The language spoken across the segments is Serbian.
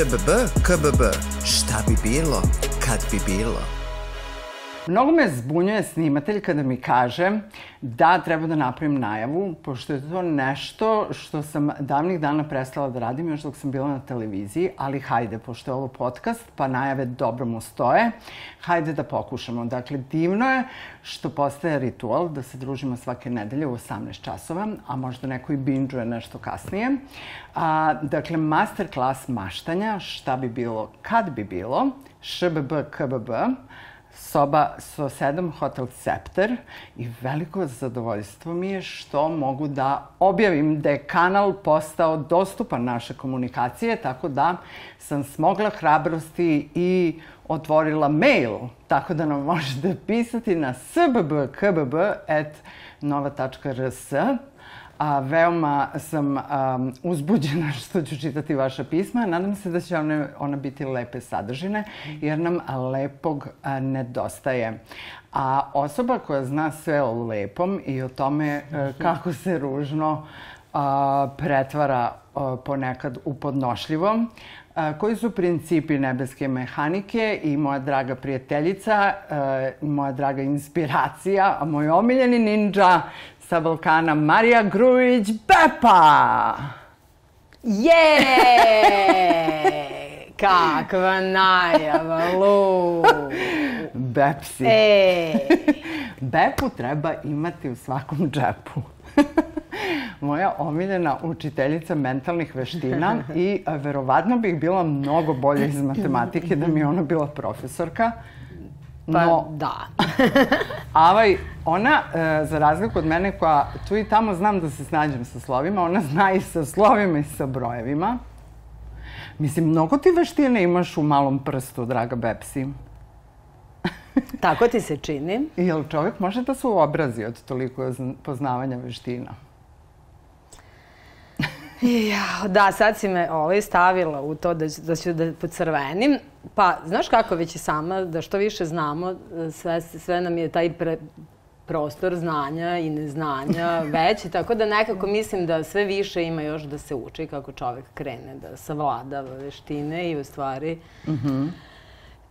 ŠBB, KBB. Šta bi bilo, kad bi bilo? Mnogo me zbunjuje snimatelj kada mi kaže da treba da napravim najavu, pošto je to nešto što sam davnih dana prestala da radim još dok sam bila na televiziji, ali hajde, pošto je ovo podcast, pa najave dobro mu stoje, hajde da pokušamo. Dakle, divno je što postaje ritual da se družimo svake nedelje u 18 časova, a možda neko i binđuje nešto kasnije. A, dakle, masterclass maštanja, šta bi bilo, kad bi bilo, ŠBB, KBB, soba so 7 Hotel Scepter i veliko zadovoljstvo mi je što mogu da objavim da je kanal postao dostupan naše komunikacije, tako da sam smogla hrabrosti i otvorila mail, tako da nam možete pisati na sbbkbb.nova.rs a, veoma sam a, uzbuđena što ću čitati vaša pisma. Nadam se da će one, ona biti lepe sadržine, jer nam lepog a, nedostaje. A osoba koja zna sve o lepom i o tome a, kako se ružno a, pretvara a, ponekad u podnošljivom, a, koji su principi nebeske mehanike i moja draga prijateljica, a, moja draga inspiracija, a moj omiljeni ninja sa Balkana Marija Grujić Bepa! Je! Kakva najava, Lu! Bepsi. E, Bepu treba imati u svakom džepu. Moja omiljena učiteljica mentalnih veština i verovatno bih bila mnogo bolja iz matematike da mi je ona bila profesorka. Pa No, da. Avaj, ona, e, za razliku od mene koja tu i tamo znam da se snađem sa slovima, ona zna i sa slovima i sa brojevima. Mislim, mnogo ti veštine imaš u malom prstu, draga Bepsi. Tako ti se čini. Jel čovjek može da se uobrazi od toliko zn- poznavanja veština? Ja, da, sad si me ovaj, stavila u to da, da ću da pocrvenim. Pa, znaš kako već i sama, da što više znamo, sve, sve nam je taj pre, prostor znanja i neznanja veći, tako da nekako mislim da sve više ima još da se uči kako čovek krene da savladava veštine i u stvari...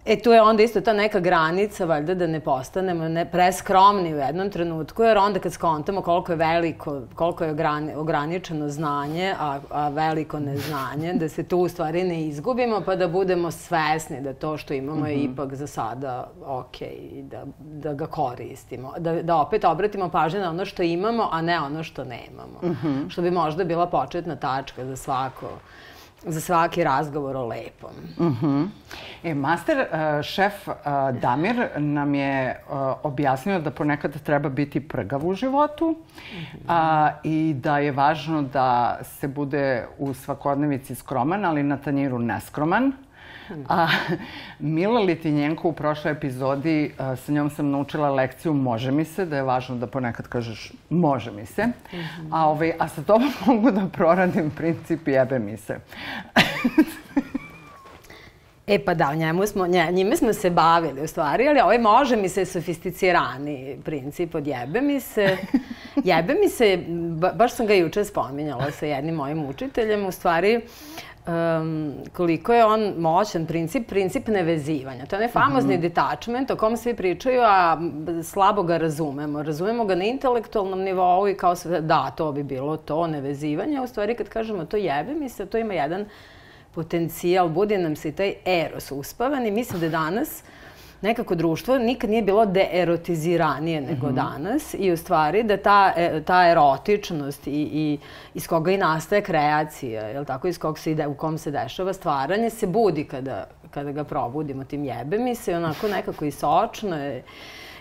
E tu je onda isto ta neka granica, valjda da ne postanemo ne preskromni u jednom trenutku, jer onda kad skontamo koliko je veliko, koliko je ograni, ograničeno znanje, a, a veliko neznanje, da se tu u stvari ne izgubimo, pa da budemo svesni da to što imamo je ipak za sada ok i da, da ga koristimo. Da, da opet obratimo pažnju na ono što imamo, a ne ono što nemamo. Što bi možda bila početna tačka za svako za svaki razgovor o lepom. Mhm. E, master uh, šef uh, Damir nam je uh, objasnio da ponekad treba biti prgav u životu a, i da je važno da se bude u svakodnevici skroman, ali na tanjiru neskroman. A, Mila Litinjenko u prošloj epizodi, a, sa njom sam naučila lekciju može mi se, da je važno da ponekad kažeš može mi se. A, ovaj, a sa tobom mogu da proradim princip jebe mi se. E pa da, njemu smo, nje, njime smo se bavili u stvari, ali ovaj može mi se sofisticirani princip od jebe mi se. Jebe mi se, ba, baš sam ga juče spominjala sa jednim mojim učiteljem, u stvari um, koliko je on moćan princip, princip nevezivanja. To je onaj famozni detachment o kom svi pričaju, a slabo ga razumemo. Razumemo ga na intelektualnom nivou i kao sve, da, to bi bilo to, nevezivanje. U stvari kad kažemo to jebe mi se, to ima jedan potencijal, budi nam se i taj eros uspavan i mislim da danas nekako društvo nikad nije bilo deerotiziranije nego danas i u stvari da ta, e, ta erotičnost i, i iz koga i nastaje kreacija, jel tako, iz kog se ide, u kom se dešava stvaranje, se budi kada, kada ga probudimo tim jebe mi se, onako nekako i sočno je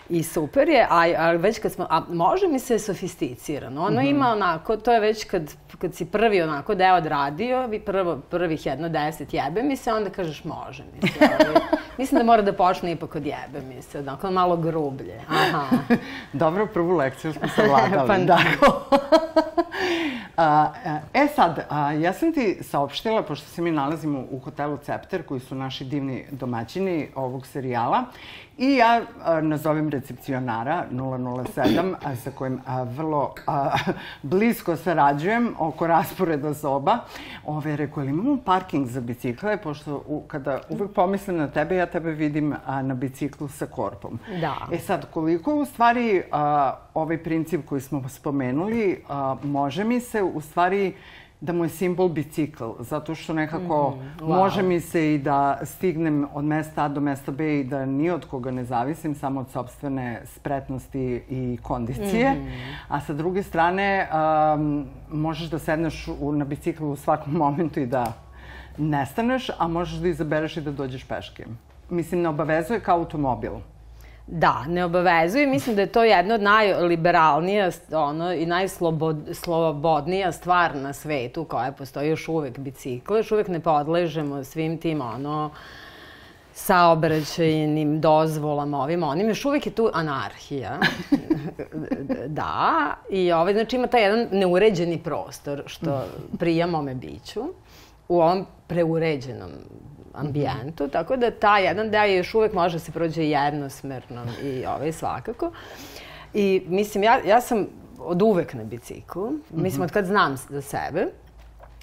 I super je, a, a već kad smo, a može mi se sofisticirano. Ono ima onako, to je već kad, kad si prvi onako deo odradio, vi prvo, prvih jedno deset jebe mi se, onda kažeš može mi se. Ali, mislim da mora da počne ipak od jebe mi se, onako malo grublje. Aha. Dobro, prvu lekciju smo savladali. Pa da. A, e sad, a, ja sam ti saopštila, pošto se mi nalazimo u hotelu Cepter, koji su naši divni domaćini ovog serijala, i ja a, nazovem recepcionara 007, a, sa kojim a, vrlo a, blisko sarađujem oko rasporeda soba. Ove, rekao, ili imamo parking za bicikle, pošto u, kada uvek pomislim na tebe, ja tebe vidim a, na biciklu sa korpom. Da. E sad, koliko u stvari a, ovaj princip koji smo spomenuli, a, može mi se u stvari da mu je simbol bicikl, zato što nekako mm, wow. može mi se i da stignem od mesta A do mesta B i da ni od koga ne zavisim, samo od sobstvene spretnosti i kondicije. Mm. A sa druge strane, um, možeš da sedneš u, na biciklu u svakom momentu i da nestaneš, a možeš da izabereš i da dođeš peške. Mislim, ne obavezuje kao automobil. Da, ne obavezuje. Mislim da je to jedna od najliberalnija ono, i najslobodnija stvar na svetu koja postoji još uvek bicikl. Još uvek ne podležemo svim tim ono, saobraćajnim dozvolama, ovim onim, još uvek je tu anarhija. da, i ovaj, znači ima taj jedan neuređeni prostor, što prija mome biću, u ovom preuređenom ambijentu, tako da ta jedan deo još uvek može da se prođe jednosmerno i ovaj svakako. I mislim, ja, ja sam od uvek na biciklu, mislim od kad znam za sebe.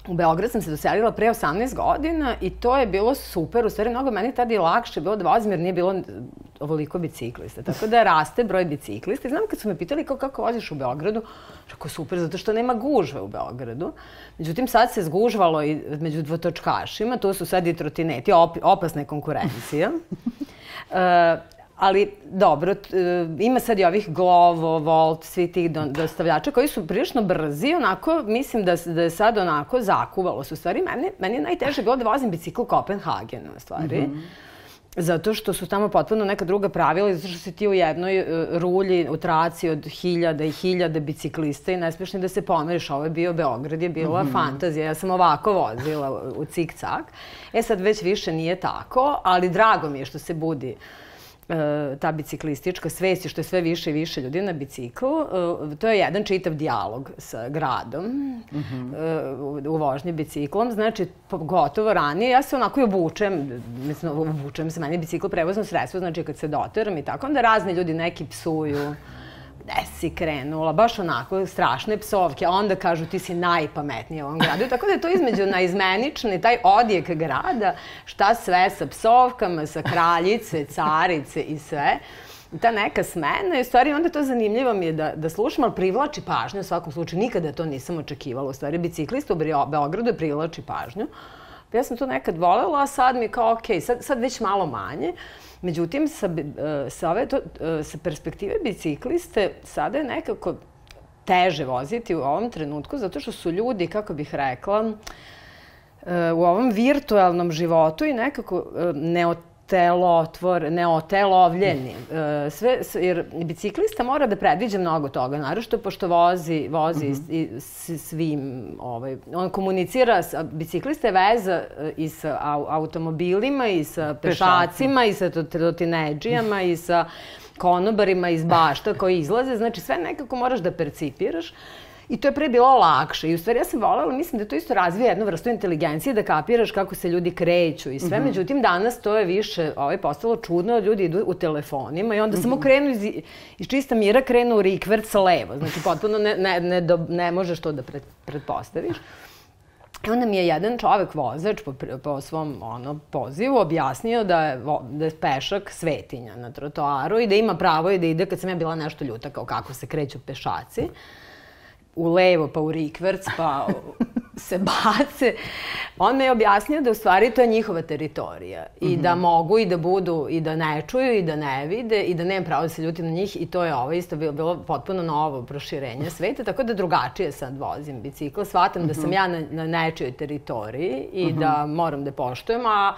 U Beograd sam se doselila pre 18 godina i to je bilo super. U stvari, mnogo meni tada i lakše bilo da vozim jer nije bilo ovoliko biciklista. Tako da raste broj biciklista. I znam kad su me pitali kao kako voziš u Beogradu, rekao super, zato što nema gužve u Beogradu. Međutim, sad se zgužvalo i među dvotočkašima, tu su sad i trotineti, op, opasna je konkurencija. uh, Ali, dobro, e, ima sad i ovih Glovo, Volt, svi tih dostavljača koji su prilično brzi, onako, mislim da, da je sad onako zakuvalo su. U stvari, meni, meni je najteže bilo da vozim bicikl u Kopenhagenu, u stvari. Mm -hmm. Zato što su tamo potpuno neka druga pravila, zato što si ti u jednoj uh, rulji, u traci od hiljada i hiljada biciklista i ne smiješ ni da se pomeriš. Ovo je bio Beograd, je bila mm -hmm. fantazija. Ja sam ovako vozila u, cik-cak. E sad već više nije tako, ali drago mi je što se budi uh, E, ta biciklistička svest što je sve više i više ljudi na biciklu, e, to je jedan čitav dijalog sa gradom mm -hmm. u vožnji biciklom. Znači, gotovo ranije, ja se onako i obučem, mislim, obučem se, meni je bicikl prevozno sredstvo, znači kad se doteram i tako, onda razni ljudi neki psuju gde si krenula, baš onako strašne psovke, a onda kažu ti si najpametnija u ovom gradu. Tako da je to između naizmenični, taj odjek grada, šta sve sa psovkama, sa kraljice, carice i sve ta neka smena i u stvari onda to zanimljivo mi je da, da slušam, ali privlači pažnju u svakom slučaju. Nikada to nisam očekivala. U stvari, biciklista u Beogradu je privlači pažnju. Ja sam to nekad volela, a sad mi kao, ok, sad, sad već malo manje. Uh, Međutim, sa, e, sa, ove, to, e, sa perspektive bicikliste, sada je nekako teže voziti u ovom trenutku, zato što su ljudi, kako bih rekla, e, u ovom virtualnom životu i nekako ne od telotvor, neotelovljeni. E, sve, jer biciklista mora da predviđa mnogo toga, naravno što vozi, vozi mm -hmm. i, svim, ovaj, on komunicira, sa, biciklista je veza e, i sa automobilima, i sa pešacima, i sa trotineđijama, i sa konobarima iz bašta koji izlaze, znači sve nekako moraš da percipiraš. I to je pre bilo lakše. I u stvari ja sam volela, mislim da to isto razvija jednu vrstu inteligencije, da kapiraš kako se ljudi kreću i sve. Mm -hmm. Međutim, danas to je više ovaj, postalo čudno. Ljudi idu u telefonima i onda mm -hmm. samo mhm. krenu iz, iz čista mira, krenu u rikvert sa levo. Znači, potpuno ne, ne, ne, do, ne možeš to da pred, pretpostaviš. I onda mi je jedan čovek vozač po, po svom ono, pozivu objasnio da je, da je pešak svetinja na trotoaru i da ima pravo i da ide kad sam ja bila nešto ljuta kao kako se kreću pešaci. Mm u levo, pa u rikverc, pa se bace. On me je objasnio da u stvari to je njihova teritorija i mm -hmm. da mogu i da budu i da ne čuju i da ne vide i da nemam pravo da se ljutim na njih i to je ovo isto bilo, bilo potpuno novo proširenje sveta, tako da drugačije sad vozim bicikl. Shvatam mm -hmm. da sam mhm. ja na, na nečijoj teritoriji i mm -hmm. da moram da poštujem, a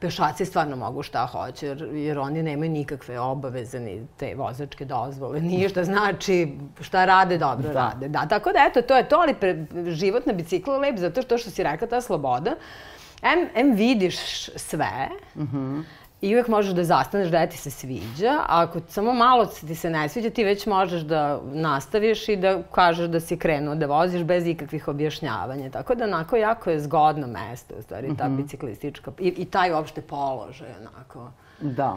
pešaci stvarno mogu šta hoće, jer, jer oni nemaju nikakve obaveze ni te vozačke dozvole, ništa znači šta rade, dobro da. rade. Da, tako da eto, to je to, ali pre, život na biciklu je lep zato što, što si rekla, ta sloboda, M, M vidiš sve, mm -hmm. I uvek možeš da zastaneš da ti se sviđa, a ako samo malo ti se ne sviđa, ti već možeš da nastaviš i da kažeš da si krenuo da voziš bez ikakvih objašnjavanja. Tako da onako jako je zgodno mesto, u stvari, ta mm -hmm. biciklistička, i, i taj uopšte položaj, onako. Da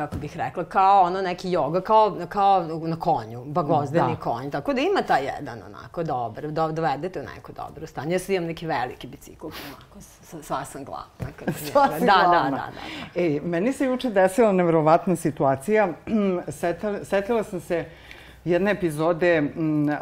kako bih rekla, kao ono neki joga, kao, kao na konju, bagozdeni da. konj. Tako da ima taj jedan onako dobar, do, dovedete u neko dobro stanje. Ja sad imam neki veliki bicikl, onako, sva sam glavna. Sva si da, glavna. Da, da, da, da. E, meni se juče desila nevjerovatna situacija. Setila, setila sam se jedne epizode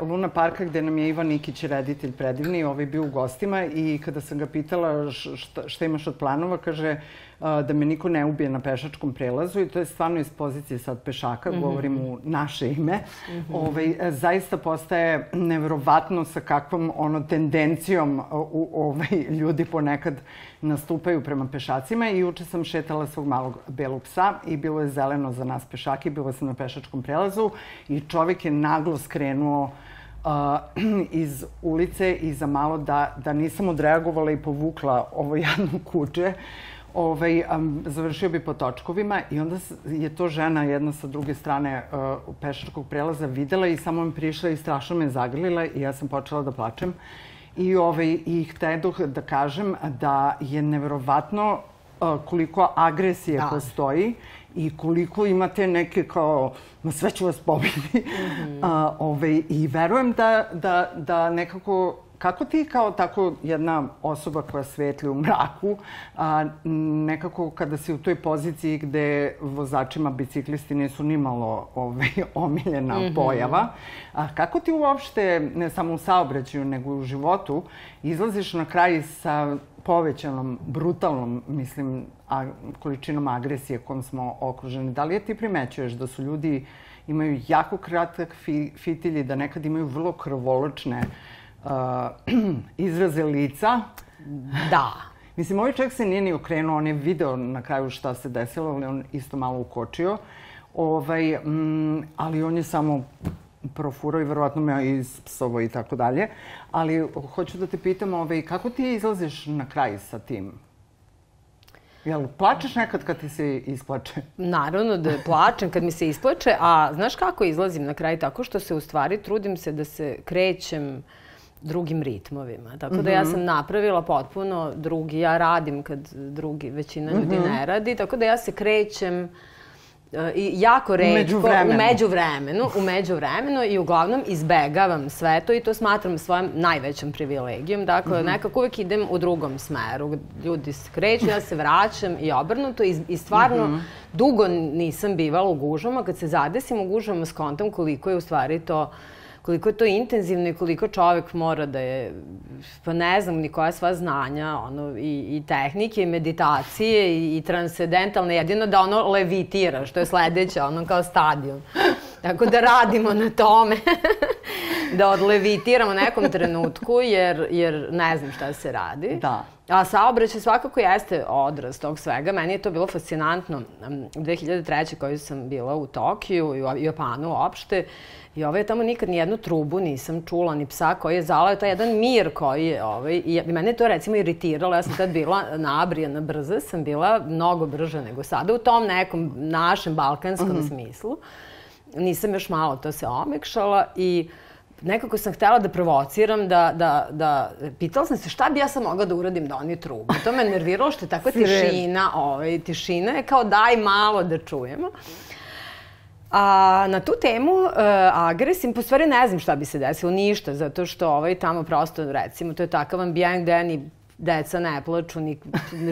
Luna Parka gde nam je Ivan Nikić, reditelj predivni, ovaj bio u gostima i kada sam ga pitala šta, šta imaš od planova, kaže da me niko ne ubije na pešačkom prelazu i to je stvarno iz pozicije sad pešaka, mm -hmm. govorim u naše ime. Mm -hmm. ovaj, zaista postaje neverovatno sa kakvom ono tendencijom u, ovaj, ljudi ponekad nastupaju prema pešacima i juče sam šetala svog malog belog psa i bilo je zeleno za nas pešaki, bilo sam na pešačkom prelazu i čovek je naglo skrenuo uh, iz ulice i za malo da, da nisam odreagovala i povukla ovo jadno kuće ovaj, um, završio bi po točkovima i onda je to žena jedna sa druge strane uh, pešačkog prelaza videla i samo mi prišla i strašno me zagrlila i ja sam počela da plačem. I, ovaj, i htedoh da kažem da je neverovatno uh, koliko agresije da. postoji i koliko imate neke kao, ma sve ću vas pobiti. Mm -hmm. uh, ovaj, I verujem da, da, da nekako Kako ti kao tako jedna osoba koja svetli u mraku, a, nekako kada si u toj poziciji gde vozačima biciklisti nisu nimalo ovaj, omiljena mm -hmm. pojava, a kako ti uopšte, ne samo u saobraćaju, nego i u životu, izlaziš na kraj sa povećanom, brutalnom, mislim, a, količinom agresije kojom smo okruženi. Da li je ti primećuješ da su ljudi imaju jako kratak fi, fitilj i da nekad imaju vrlo krvoločne uh, izraze lica. Da. Mislim, ovaj čovjek se nije ni okrenuo, on je video na kraju šta se desilo, ali on isto malo ukočio. Ovaj, mm, ali on je samo profurao i verovatno me ispsovo i tako dalje. Ali hoću da te pitam, ovaj, kako ti izlaziš na kraj sa tim? Jel plačeš nekad kad ti se isplače? Naravno da plačem kad mi se isplače, a znaš kako izlazim na kraj? Tako što se u stvari trudim se da se krećem uh, drugim ritmovima. Tako da ja mhm. sam napravila potpuno drugi, ja radim kad drugi, većina ljudi mhm. ne radi, tako da ja se krećem e, i jako redko, u međuvremenu, u međuvremenu i uglavnom izbegavam sve to i to smatram svojom najvećom privilegijom. Dakle, mm -hmm. nekako uvek idem u drugom smeru. Ljudi se kreću, ja se vraćam i obrnuto i, i stvarno mm -hmm. dugo nisam bivala u gužama. Kad se zadesim u gužama, skontam koliko je u stvari to uh, koliko je to intenzivno i koliko čovek mora da je, pa ne znam ni koja sva znanja, ono, i, i tehnike, i meditacije, i, i transcendentalne, jedino da ono levitira, što je sledeće, ono kao stadion. Tako da radimo na tome, da odlevitiramo nekom trenutku, jer, jer ne znam šta se radi. Da. A saobraćaj svakako jeste odraz tog svega. Meni je to bilo fascinantno. 2003. koju sam bila u Tokiju i u Japanu uopšte, I ovaj, tamo nikad ni jednu trubu nisam čula, ni psa koji je zalao, taj jedan mir koji je, ovaj, i mene to recimo iritiralo, ja sam tad bila nabrijana brza, sam bila mnogo brža nego sada u tom nekom našem balkanskom mm -hmm. smislu. Nisam još malo to se omekšala i nekako sam htela da provociram, da, da, da, pitala sam se šta bi ja sam mogla da uradim da oni trubu. To me nerviralo što je takva tišina, ovaj, tišina je kao daj malo da čujemo. A na tu temu uh, agresim, po stvari ne znam šta bi se desilo, ništa, zato što ovaj tamo prosto, recimo, to je takav ambijent gde ni deca ne plaču, ni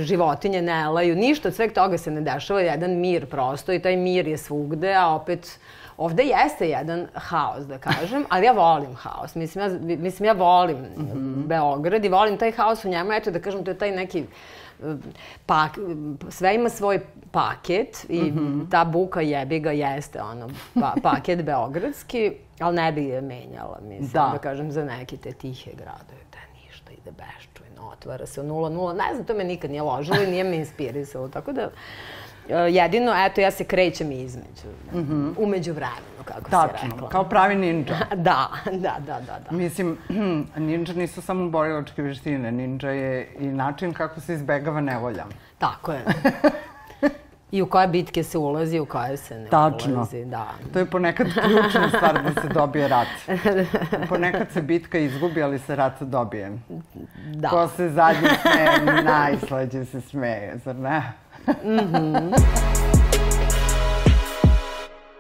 životinje ne laju, ništa od sveg toga se ne dešava, jedan mir prosto i taj mir je svugde, a opet ovde jeste jedan haos, da kažem, ali ja volim haos. Mislim, ja, mislim, ja volim mm -hmm. Beograd i volim taj haos u njemu, eto da kažem, to je taj neki pa, sve ima svoj paket i mm -hmm. ta buka jebi ga jeste ono, pa, paket beogradski, ali ne bi je menjala, mislim, da. da kažem, za neke te tihe gradove, da ništa ide beščujno, otvara se u 0-0, ne znam, to me nikad nije ložilo i nije me inspirisalo, tako da E, jedino, eto, ja se krećem između, mm -hmm. umeđu vremenu, kako Tačno, se rekla. kao pravi ninja. da, da, da, da, da. Mislim, ninja nisu samo borilačke veštine, ninja je i način kako se izbegava nevolja. Tako je. I u koje bitke se ulazi, u koje se ne Tačno. ulazi. Da. To je ponekad ključna stvar da se dobije rat. Ponekad se bitka izgubi, ali se rat dobije. Da. Ko se zadnji smeje, najslađe se smeje, zar ne? Mm -hmm.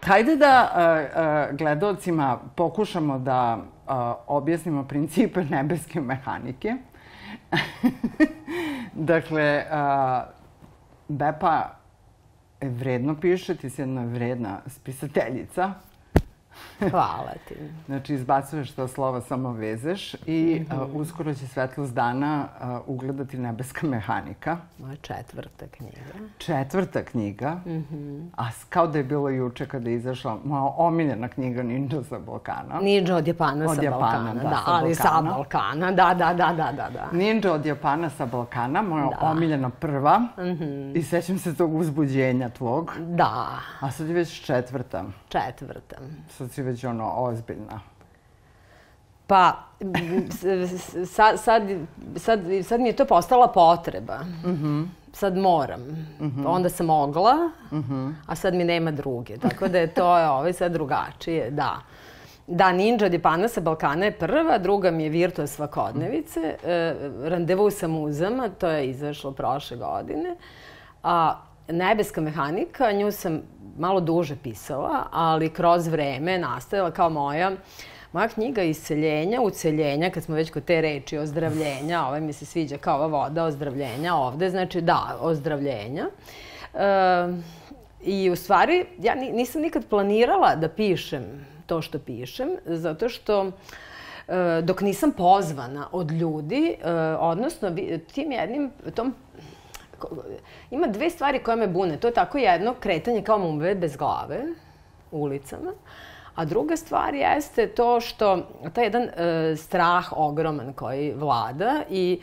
Hajde da uh, uh, gledalcima pokušamo da uh, objasnimo principe nebeske mehanike. dakle, uh, Bepa vredno piše, ti si jedna vredna spisateljica. Hvala ti. Znači, izbacuješ to slova, samo vezeš i mm -hmm. uh, uskoro će svetlost dana uh, ugledati nebeska mehanika. Moja četvrta knjiga. Četvrta knjiga. Mm -hmm. A kao da je bilo juče kada je izašla moja omiljena knjiga Ninja sa Balkana. Ninja od Japana od sa Japana, Balkana. Da, da sa ali Balkana. sa Balkana. Da, da, da, da, da, da. Ninja od Japana sa Balkana, moja da. omiljena prva. Mm -hmm. I sećam se tog uzbuđenja tvog. Da. A sad je već četvrta. Četvrta. Sad si već ono ozbiljna. Pa, sad, sad, sad, sad mi je to postala potreba. Mm -hmm. Sad moram. Mm -hmm. Onda sam mogla, mm -hmm. a sad mi nema druge. Tako da je to ovaj sad drugačije, da. Da, Ninja od Japana sa Balkana je prva, druga mi je Virtua svakodnevice. E, randevu sa muzama, to je izašlo prošle godine. A Nebeska mehanika, nju sam malo duže pisala, ali kroz vreme nastajala kao moja moja knjiga Iseljenja, uceljenja, kad smo već kod te reči ozdravljenja, ovaj mi se sviđa kao ova voda ozdravljenja ovde, znači da, ozdravljenja. E, I u stvari, ja nisam nikad planirala da pišem to što pišem, zato što e, dok nisam pozvana od ljudi, e, odnosno tim jednim, tom ima dve stvari koje me bune. To je tako jedno kretanje kao mumbe bez glave ulicama. A druga stvar jeste to što taj jedan e, strah ogroman koji vlada i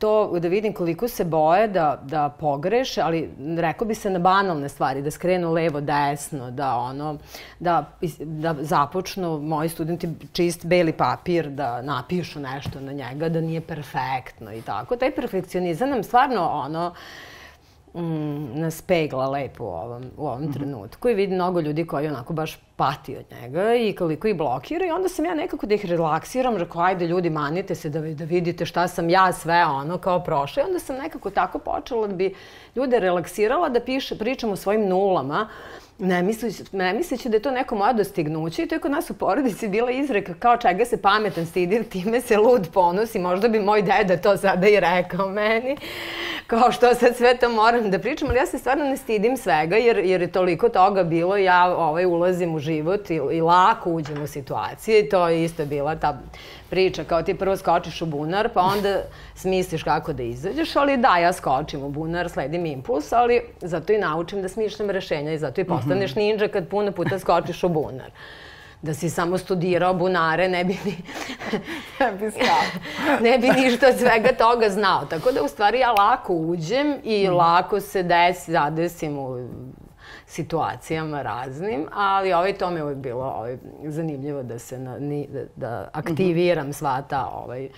to da vidim koliko se boje da, da pogreše, ali rekao bi se na banalne stvari, da skrenu levo, desno, da ono, da, da započnu moji studenti čist beli papir, da napišu nešto na njega, da nije perfektno i tako. Taj perfekcionizam nam stvarno ono, mm, nas pegla lepo u ovom, u ovom mm -hmm. trenutku i vidi mnogo ljudi koji onako baš pati od njega i koliko ih blokira i onda sam ja nekako da ih relaksiram, rekao ajde ljudi manite se da, da vidite šta sam ja sve ono kao prošla i onda sam nekako tako počela da bi ljude relaksirala da piše, pričam o svojim nulama, ne misleći, ne misleći da je to neko moja dostignuće i to je kod nas u porodici bila izreka kao čega se pametan stidi, time se lud ponosi, možda bi moj deda to sada i rekao meni, kao što sad sve to moram da pričam, ali ja se stvarno ne stidim svega jer, jer je toliko toga bilo, ja ovaj, ulazim u život i, i lako uđem u situacije i to je isto bila ta priča, kao ti prvo skočiš u bunar, pa onda smisliš kako da izađeš, ali da, ja skočim u bunar, sledim impuls, ali zato i naučim da smišljam rešenja i zato i postaneš ninja kad puno puta skočiš u bunar da si samo studirao bunare, ne bi ni... ne bi ne bi ništa od svega toga znao. Tako da, u stvari, ja lako uđem i mm. lako se desi, zadesim u situacijama raznim, ali ovaj, to mi je uvijek bilo ovaj, zanimljivo da se na, ni, da, da aktiviram mm -hmm. sva ta ovaj,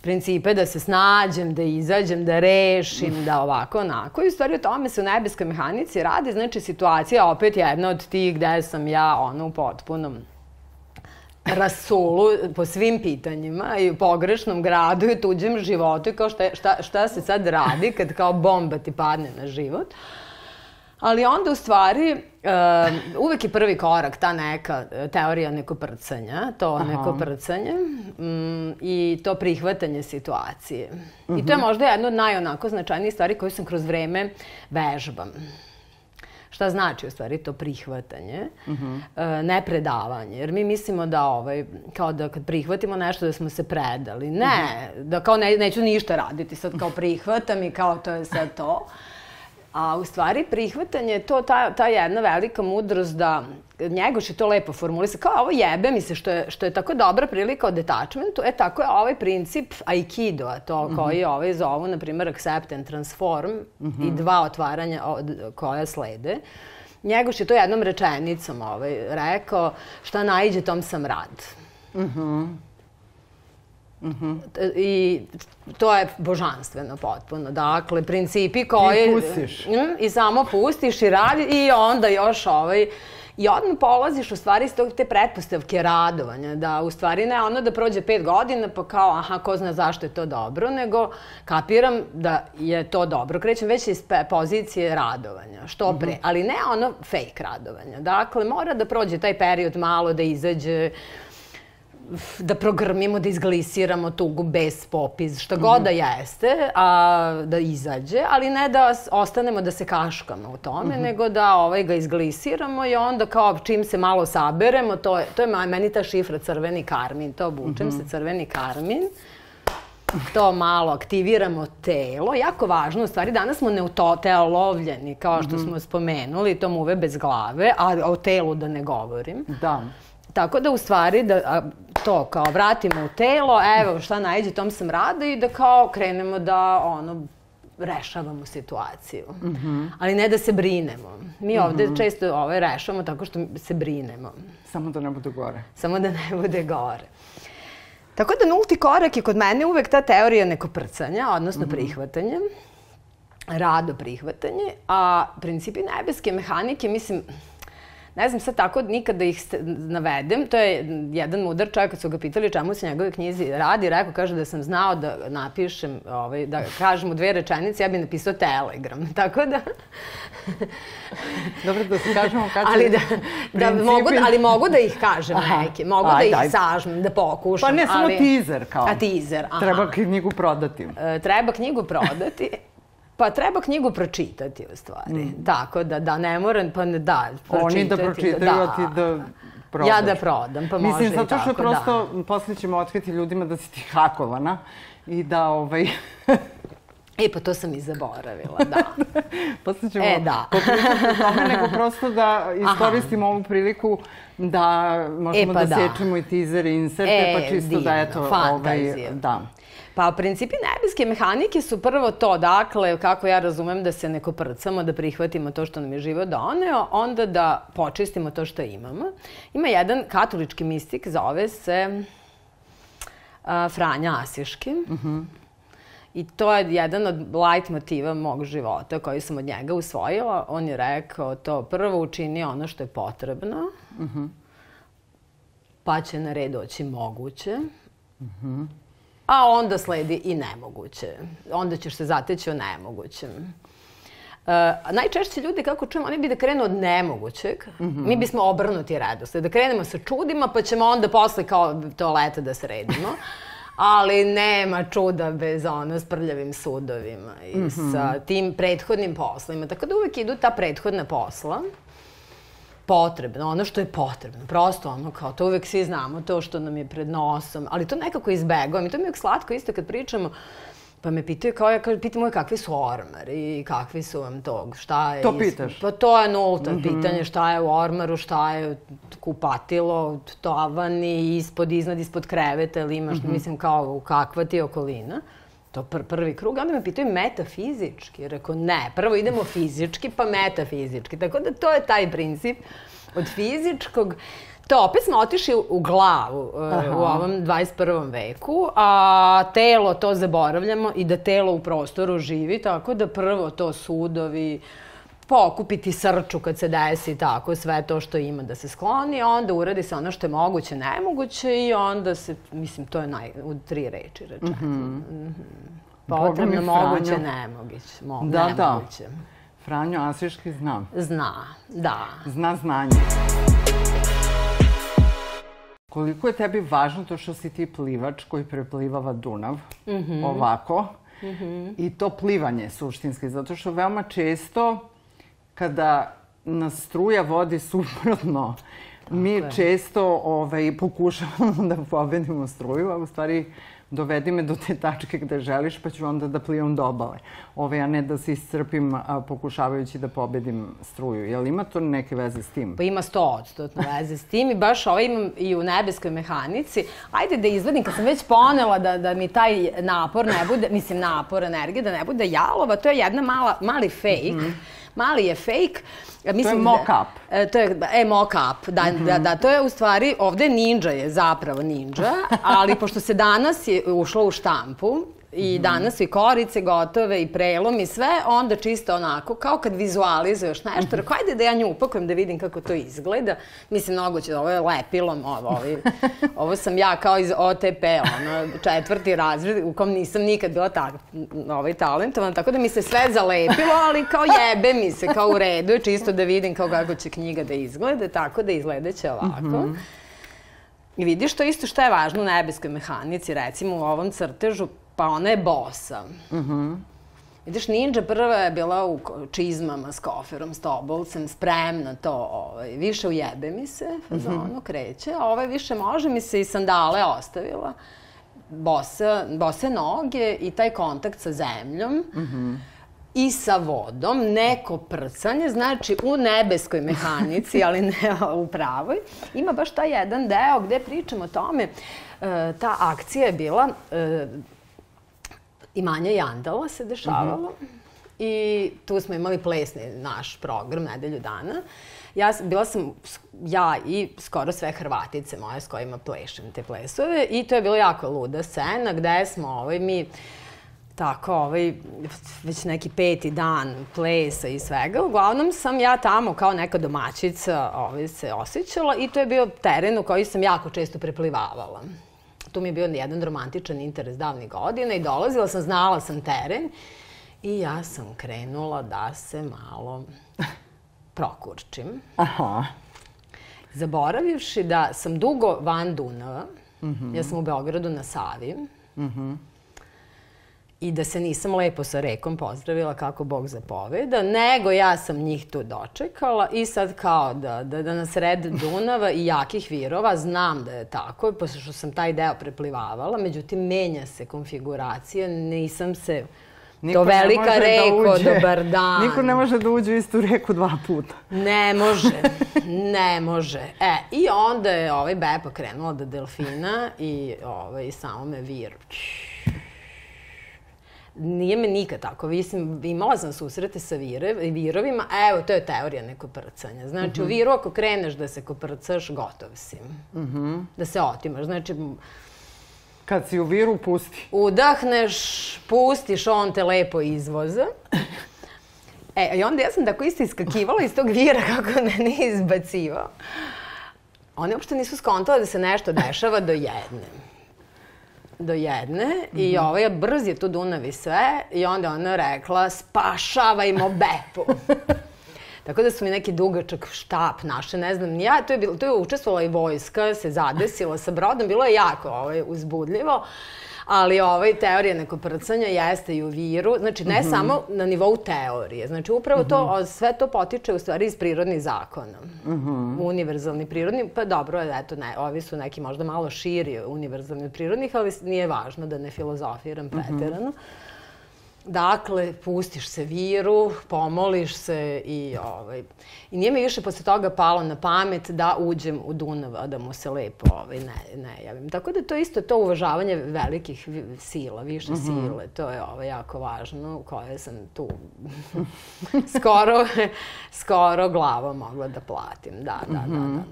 principe da se snađem, da izađem, da rešim, da ovako, onako. I u stvari o tome se u nebeskoj mehanici radi. Znači, situacija opet jedna od tih gde sam ja ono u potpunom rasulu po svim pitanjima i u pogrešnom gradu i tuđem životu i kao šta, šta, šta se sad radi kad kao bomba ti padne na život. Uh, Ali onda u stvari uh, uvek je prvi korak ta neka e, teorija neko prcanja, to Aha. neko prcanje um, i to prihvatanje situacije. Uh -huh. I to je mhm. možda jedna od najonako značajnijih stvari koju sam kroz vreme vežbam. Šta znači u stvari to prihvatanje, uh -huh. uh, ne predavanje. Jer mi mislimo da ovaj, kao da kad prihvatimo nešto da smo se predali. Ne, uh -huh. da kao ne, neću ništa raditi, sad kao prihvatam i kao to je sad to. A u stvari prihvatanje je to ta, ta jedna velika mudrost da Njegoš je to lepo formulisa, kao ovo jebe mi se što je, što je tako dobra prilika o detachmentu, e tako je ovaj princip Aikido, a to mm -hmm. koji ovaj zovu, na primjer, accept and transform mm -hmm. i dva otvaranja od, koja slede. Njegoš je to jednom rečenicom ovaj, rekao, šta najđe, tom sam rad. Mhm. Mm Mm -hmm. I to je božanstveno potpuno. Dakle, principi koji... I pustiš. Mm, I samo pustiš i radi i onda još ovaj... I odmah polaziš u stvari iz tog te pretpostavke radovanja, da u stvari ne ono da prođe pet godina pa kao aha ko zna zašto je to dobro, nego kapiram da je to dobro. Krećem već iz pozicije radovanja, što pre, mm -hmm. ali ne ono fake radovanja. Dakle, mora da prođe taj period malo da izađe, da progrmimo, da izglisiramo tugu bez popis, šta god da jeste, a, da izađe, ali ne da ostanemo da se kaškamo u tome, mm -hmm. nego da ovaj, ga izglisiramo i onda kao čim se malo saberemo, to je, to je meni ta šifra crveni karmin, to obučem mm -hmm. se crveni karmin to malo aktiviramo telo. Jako važno, u stvari danas smo neutoteolovljeni, kao što mm -hmm. smo spomenuli, to muve bez glave, a o telu da ne govorim. Da. Tako da u stvari da a, to kao vratimo u telo, evo šta najde, tom sam rada i da kao krenemo da ono rešavamo situaciju. Mm -hmm. Ali ne da se brinemo. Mi ovde mm -hmm. često ovaj, rešavamo tako što se brinemo. Samo da ne bude gore. Samo da ne bude gore. Tako da nulti korak je kod mene uvek ta teorija neko prcanja, odnosno mm -hmm. prihvatanje, rado prihvatanje, a principi nebeske mehanike, mislim, ne znam sad tako nikad da ih navedem. To je jedan mudar čovjek, kad su ga pitali čemu se njegove knjizi radi, rekao, kaže da sam znao da napišem, ovaj, da kažem u dve rečenice, ja bih napisao telegram. Tako da... Dobro, da se kažemo kad ali da, da mogu, ali mogu da ih kažem aha. neke, mogu Aj, da ih daj. sažmem, da pokušam. Pa ne samo ali... teaser kao. A teaser, aha. Treba knjigu prodati. E, treba knjigu prodati. Pa treba knjigu pročitati u stvari. Mm. Tako da, da, ne moram, pa ne, da, pročitati. Oni da pročitaju, da, a ti da prodaš. Ja da prodam, pa Mislim, može Mislim, zato što tako, prosto da. posle ćemo otkriti ljudima da si ti hakovana i da ovaj... E, pa to sam i zaboravila, da. Posle ćemo e, da. popričati tome, nego prosto da iskoristimo Aha. ovu priliku da možemo e, pa da, da sečemo i teaser i inserte, e, pa čisto divno, da eto... Fantazija. Ovaj, da. Pa principi nebeske mehanike su prvo to, dakle, kako ja razumem da se neko prcamo, da prihvatimo to što nam je život doneo, onda da počistimo to što imamo. Ima jedan katolički mistik, zove se a, Franja Asiški. Uh mhm. -huh. I to je jedan od light motiva mog života koji sam od njega usvojila. On je rekao to prvo učini ono što je potrebno, uh mhm. -huh. pa će na red doći moguće. Uh mhm. -huh a onda sledi i nemoguće. Onda ćeš se zateći o nemogućem. Uh, najčešće ljudi, kako čujemo, oni bi da krenu od nemogućeg. Mm -hmm. Mi bismo obrnuti redosti. Da krenemo sa čudima, pa ćemo onda posle kao toaleta da sredimo. Ali nema čuda bez ono s prljavim sudovima i mm -hmm. sa tim prethodnim poslima. Tako da uvek idu ta prethodna posla potrebno, ono što je potrebno. Prosto ono kao, to uvek svi znamo, to što nam je pred nosom, ali to nekako izbegavam i to mi je uvek slatko isto kad pričamo, Pa me pitaju kao, ja kažem, pitam uvek kakvi su ormari i kakvi su vam tog, šta je... To pitaš? Pa to je nulta mm -hmm. pitanje, šta je u ormaru, šta je kupatilo, tovani, ispod, iznad, ispod kreveta ili imaš, mm -hmm. mislim, kao kakva ti je okolina. To pr prvi krug, onda me pitaju metafizički. Rekao, ne, prvo idemo fizički, pa metafizički. Tako da to je taj princip od fizičkog. To opet smo otišli u glavu uh, Aha. u ovom 21. veku, a telo to zaboravljamo i da telo u prostoru živi, tako da prvo to sudovi, pokupiti srču kad se desi tako, sve to što ima da se skloni, onda uradi se ono što je moguće, nemoguće i onda se, mislim, to je naj, u tri reči rečeno. Mm -hmm. mm -hmm. Potrebno, moguće, nemoguće. Mo, da, nemoguće. da. Franjo Asiški zna. Zna, da. Zna znanje. Koliko je tebi važno to što si ti plivač koji preplivava Dunav mm -hmm. ovako mm -hmm. i to plivanje suštinski, zato što veoma često kada nas struja vodi suprotno, mi često ovaj, pokušavamo da pobedimo struju, a u stvari dovedi me do te tačke gde želiš, pa ću onda da plivam do obale. Ove, a ne da se iscrpim a, pokušavajući da pobedim struju. Jel ima to neke veze s tim? Pa ima sto odstotno veze s tim i baš ovo imam i u nebeskoj mehanici. Ajde da izvedim, kad sam već ponela da, da mi taj napor ne bude, mislim napor, energije, da ne bude jalova, to je jedna mala, mali fake. Mm -hmm. Mali je fake. Mislim, to je mock-up. Da, to je, e, mock-up, da, mm -hmm. da, da, to je u stvari, ovde ninja je zapravo ninja, ali pošto se danas je ušlo u štampu, i mm. danas su i korice gotove i prelom i sve, onda čisto onako, kao kad vizualizuješ nešto, mm. rekao, ajde da ja nju upakujem da vidim kako to izgleda. Mislim, mnogo će, ovo je lepilom, ovo, ovo, ovo sam ja kao iz OTP, ono, četvrti razred, u kom nisam nikad bila tak, ovaj, talentovana, tako da mi se sve zalepilo, ali kao jebe mi se, kao u redu, čisto da vidim kao kako će knjiga da izgleda, tako da izgleda će ovako. Mm -hmm. I vidiš to isto što je važno u nebeskoj mehanici, recimo u ovom crtežu, pa ona je bosa. Mhm. Mm Vidiš, Ninja prva je bila u čizmama s koferom, s tobolcem, spremna to, ovaj, više ujebe mi se, fazonu mm -hmm. kreće, a ovaj više može mi se i sandale ostavila, bosa, bose noge i taj kontakt sa zemljom. Mm -hmm i sa vodom, neko prcanje, znači u nebeskoj mehanici, ali ne u pravoj, ima baš taj jedan deo gde pričamo o tome, e, ta akcija je bila e, imanje Jandala se dešavalo. Mhm. -huh. I tu smo imali plesni naš program nedelju dana. Ja, bila sam ja i skoro sve Hrvatice moje s kojima plešem te plesove i to je bilo jako luda scena gde smo ovaj, mi tako, ovaj, već neki peti dan plesa i svega. Uglavnom sam ja tamo kao neka domaćica ovaj, se osjećala i to je bio teren u koji sam jako često preplivavala tu mi je bio jedan romantičan interes davnih godina i dolazila sam, znala sam teren i ja sam krenula da se malo prokurčim. Aha. Zaboravivši da sam dugo van Dunava, mm -hmm. ja sam u Beogradu na Savi, mm -hmm i da se nisam lepo sa rekom pozdravila kako Bog zapoveda, nego ja sam njih tu dočekala i sad kao da, da, da na sred Dunava i jakih virova, znam da je tako, pošto sam taj deo preplivavala, međutim menja se konfiguracija, nisam se Niko to velika da reko, da uđe, dobar dan. Niko ne može da uđe u istu reku dva puta. Ne može, ne može. E, i onda je ovaj Bepa krenula da delfina i ovaj, samo me vir nije me nikad tako. Mislim, imala sam susrete sa vire, virovima, a evo, to je teorija neko prcanja. Znači, uh -huh. u mhm. viru ako kreneš da se koprcaš, gotov si. Uh mhm. -huh. Da se otimaš. Znači, Kad si u viru, pusti. Udahneš, pustiš, on te lepo izvoza. E, i onda ja sam tako isto iskakivala iz tog vira kako me ne izbacivao. One uopšte nisu skontale da se nešto dešava do jedne do jedne mm -hmm. i mhm. ovaj brz je tu Dunav sve i onda ona rekla spašavajmo Bepu. Tako da su mi neki dugačak štap naše, ne znam, ja, to je, bilo, to je učestvovala i vojska, se zadesila sa brodom, bilo je jako ovaj, uzbudljivo. Uh, ali ovaj teorija neko prcanja jeste i u viru, znači ne mm -hmm. samo na nivou teorije, znači upravo mm -hmm. to, mhm. sve to potiče u stvari iz prirodnih zakona. Mm -hmm. Univerzalni prirodni, pa dobro, eto, ne, ovi su neki možda malo širi univerzalni prirodnih, ali nije važno da ne filozofiram mm -hmm. Dakle, pustiš se viru, pomoliš se i, ovaj, i nije mi više posle toga palo na pamet da uđem u Dunav, a da mu se lepo ovaj, ne, ne javim. Tako da to isto to uvažavanje velikih sila, više mm -hmm. sile, to je ovaj, jako važno, koje sam tu skoro, skoro glavom mogla da platim. Da, da, mm -hmm. da, mhm. da.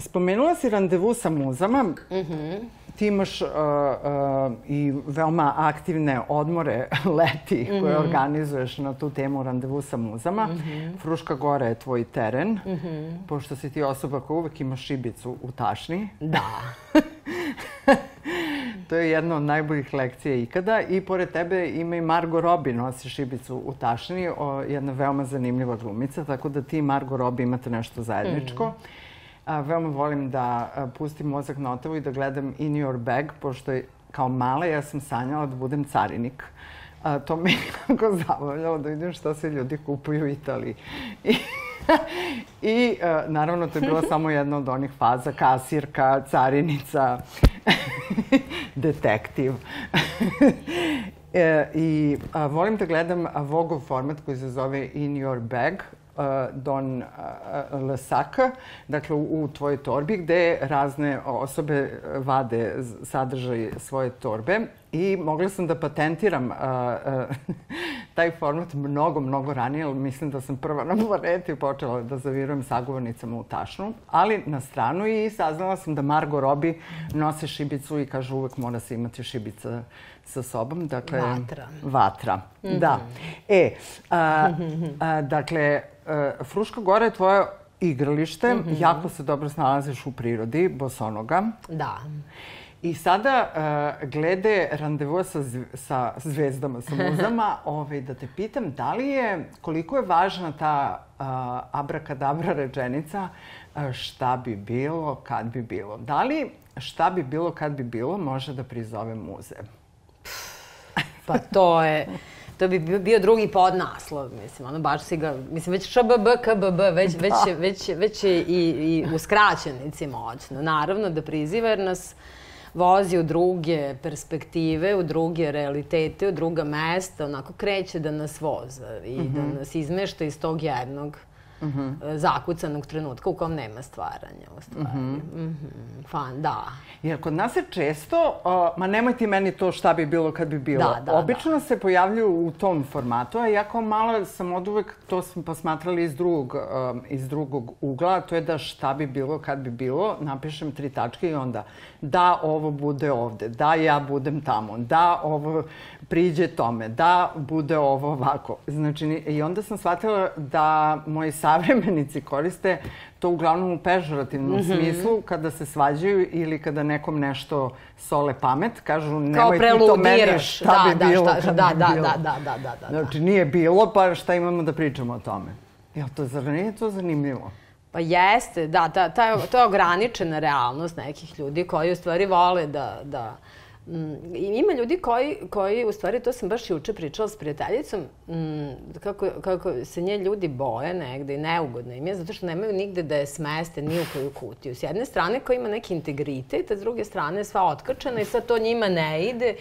Spomenula si randevu sa muzama. Mm -hmm ti imaš uh, uh, i veoma aktivne odmore leti mm -hmm. koje organizuješ na tu temu randevu sa muzama. Mm -hmm. Fruška Gora je tvoj teren, mm -hmm. pošto si ti osoba koja uvek ima šibicu u tašni. Da. to je jedna od najboljih lekcija ikada. I pored tebe ima i Margo Robbie nosi šibicu u tašni, o, jedna veoma zanimljiva glumica, tako da ti i Margo Robbie imate nešto zajedničko. Mm -hmm. A, veoma volim da a, pustim mozak na otavu i da gledam In Your Bag, pošto je kao mala ja sam sanjala da budem carinik. A, to me je jako zabavljalo da vidim šta se ljudi kupuju u Italiji. I I uh, naravno to je bila samo jedna od onih faza, kasirka, carinica, detektiv. e, I a, volim da gledam Vogov format koji se zove In Your Bag, Don Lesaka, dakle u, tvojoj torbi, gde razne osobe vade sadržaj svoje torbe. I mogla sam da patentiram taj format mnogo, mnogo ranije, ali mislim da sam prva na planeti počela da zavirujem sagovornicama u tašnu, ali na stranu i saznala sam da Margo Robi nose šibicu i kaže uvek mora se imati šibica sa sobom. Dakle, vatra. Vatra, mm -hmm. da. E, a, a, dakle, a, Fruška Gora je tvoje igralište, mm -hmm. jako se dobro snalaziš u prirodi, bosonoga. Da. I sada, uh, glede randevua sa, zv sa zvezdama, sa muzama, ovaj, da te pitam, da li je, koliko je važna ta uh, abrakadabra rečenica uh, šta bi bilo, kad bi bilo? Da li šta bi bilo, kad bi bilo može da prizove muze? Pa to je... To bi bio drugi podnaslov, mislim, ono baš si ga, mislim, već ŠBB, KBB, već, već, da. već, već je i, i u skraćenici moćno. Naravno da priziva jer nas vozi u druge perspektive, u druge realitete, u druga mesta, onako kreće da nas voza i mm -hmm. da mhm. nas izmešta iz tog jednog uh mhm. -huh. zakucanog trenutka u kom nema stvaranja, u stvari. Uh -huh. Uh -huh. Fan, da. Jer kod nas je često, uh, ma nemoj ti meni to šta bi bilo kad bi bilo. Da, da, Obično da. se pojavljuju u tom formatu, a ja kao malo sam od uvek, to smo posmatrali iz drugog, um, iz drugog ugla, to je da šta bi bilo kad bi bilo, napišem tri tačke i onda da ovo bude ovde, da ja budem tamo, da ovo priđe tome, da bude ovo ovako. Znači, i onda sam shvatila da moji savremenici koriste to uglavnom u pežorativnom mm -hmm. smislu, kada se svađaju ili kada nekom nešto sole pamet, kažu nemoj ti to meni šta da, bi da, bilo šta, da, bi da, bilo. Da, da, da, da, da. Znači, nije bilo, pa šta imamo da pričamo o tome? Jel to, zar nije to zanimljivo? Pa jeste, da, ta, ta, to je ograničena realnost nekih ljudi koji u stvari vole da, da Mm, ima ljudi koji, koji, u stvari, to sam baš juče pričala s prijateljicom, mm, kako, kako se nje ljudi boje negde i neugodno im je, zato što nemaju nigde da je smeste ni u koju kutiju. S jedne strane koja ima neki integritet, a s druge strane sva otkrčena i sad to njima ne ide.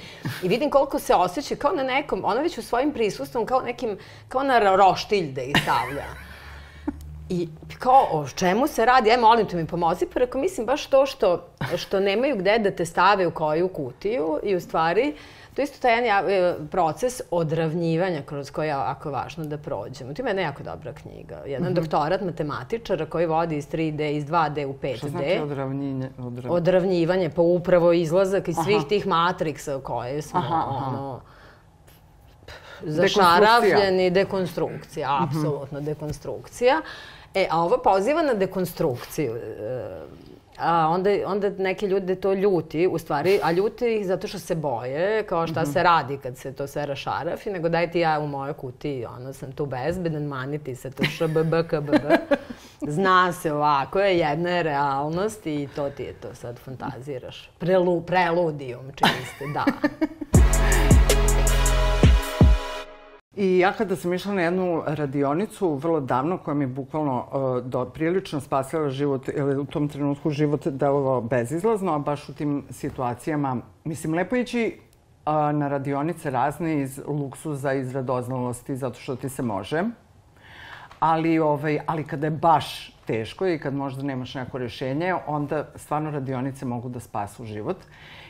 I vidim koliko se osjeća kao na nekom, ona već u svojim prisustvom, kao nekim, kao na roštilj da ih stavlja. I kao, o čemu se radi? Aj, molim te mi pomozi. Pa rekao, mislim baš to što, što nemaju gde da te stave u koju kutiju i u stvari to je isto taj jedan e, proces odravnjivanja kroz koji je jako važno da prođemo. To je jedna jako dobra knjiga. Jedan mm -hmm. doktorat matematičara koji vodi iz 3D, iz 2D u 5D. Što znači odravnjenje? Odrav... Odravnjivanje, pa upravo izlazak iz svih aha. tih matriksa koje smo, aha, aha. ono, zašaravljeni, dekonstrukcija, mhm. apsolutno dekonstrukcija. E, a ovo poziva na dekonstrukciju. E, a onda, onda neke ljude to ljuti, u stvari, a ljuti ih zato što se boje, kao šta mm -hmm. se radi kad se to sve rašarafi, nego daj ti ja u mojoj kutiji, ono, sam tu bezbedan, maniti se to šbb, kbb. Zna se ovako je, jedna je realnost i to ti je to sad fantaziraš. Prelu, preludijom čiste, da. I ja kada sam išla na jednu radionicu, vrlo davno, koja mi je bukvalno uh, do, prilično spasila život, ili u tom trenutku život delovao bezizlazno, a baš u tim situacijama, mislim, lepo ići uh, na radionice razne iz luksuza, iz radoznalosti, zato što ti se može. Ali, ovaj, ali kada je baš teško i kad možda nemaš neko rješenje, onda stvarno radionice mogu da spasu život.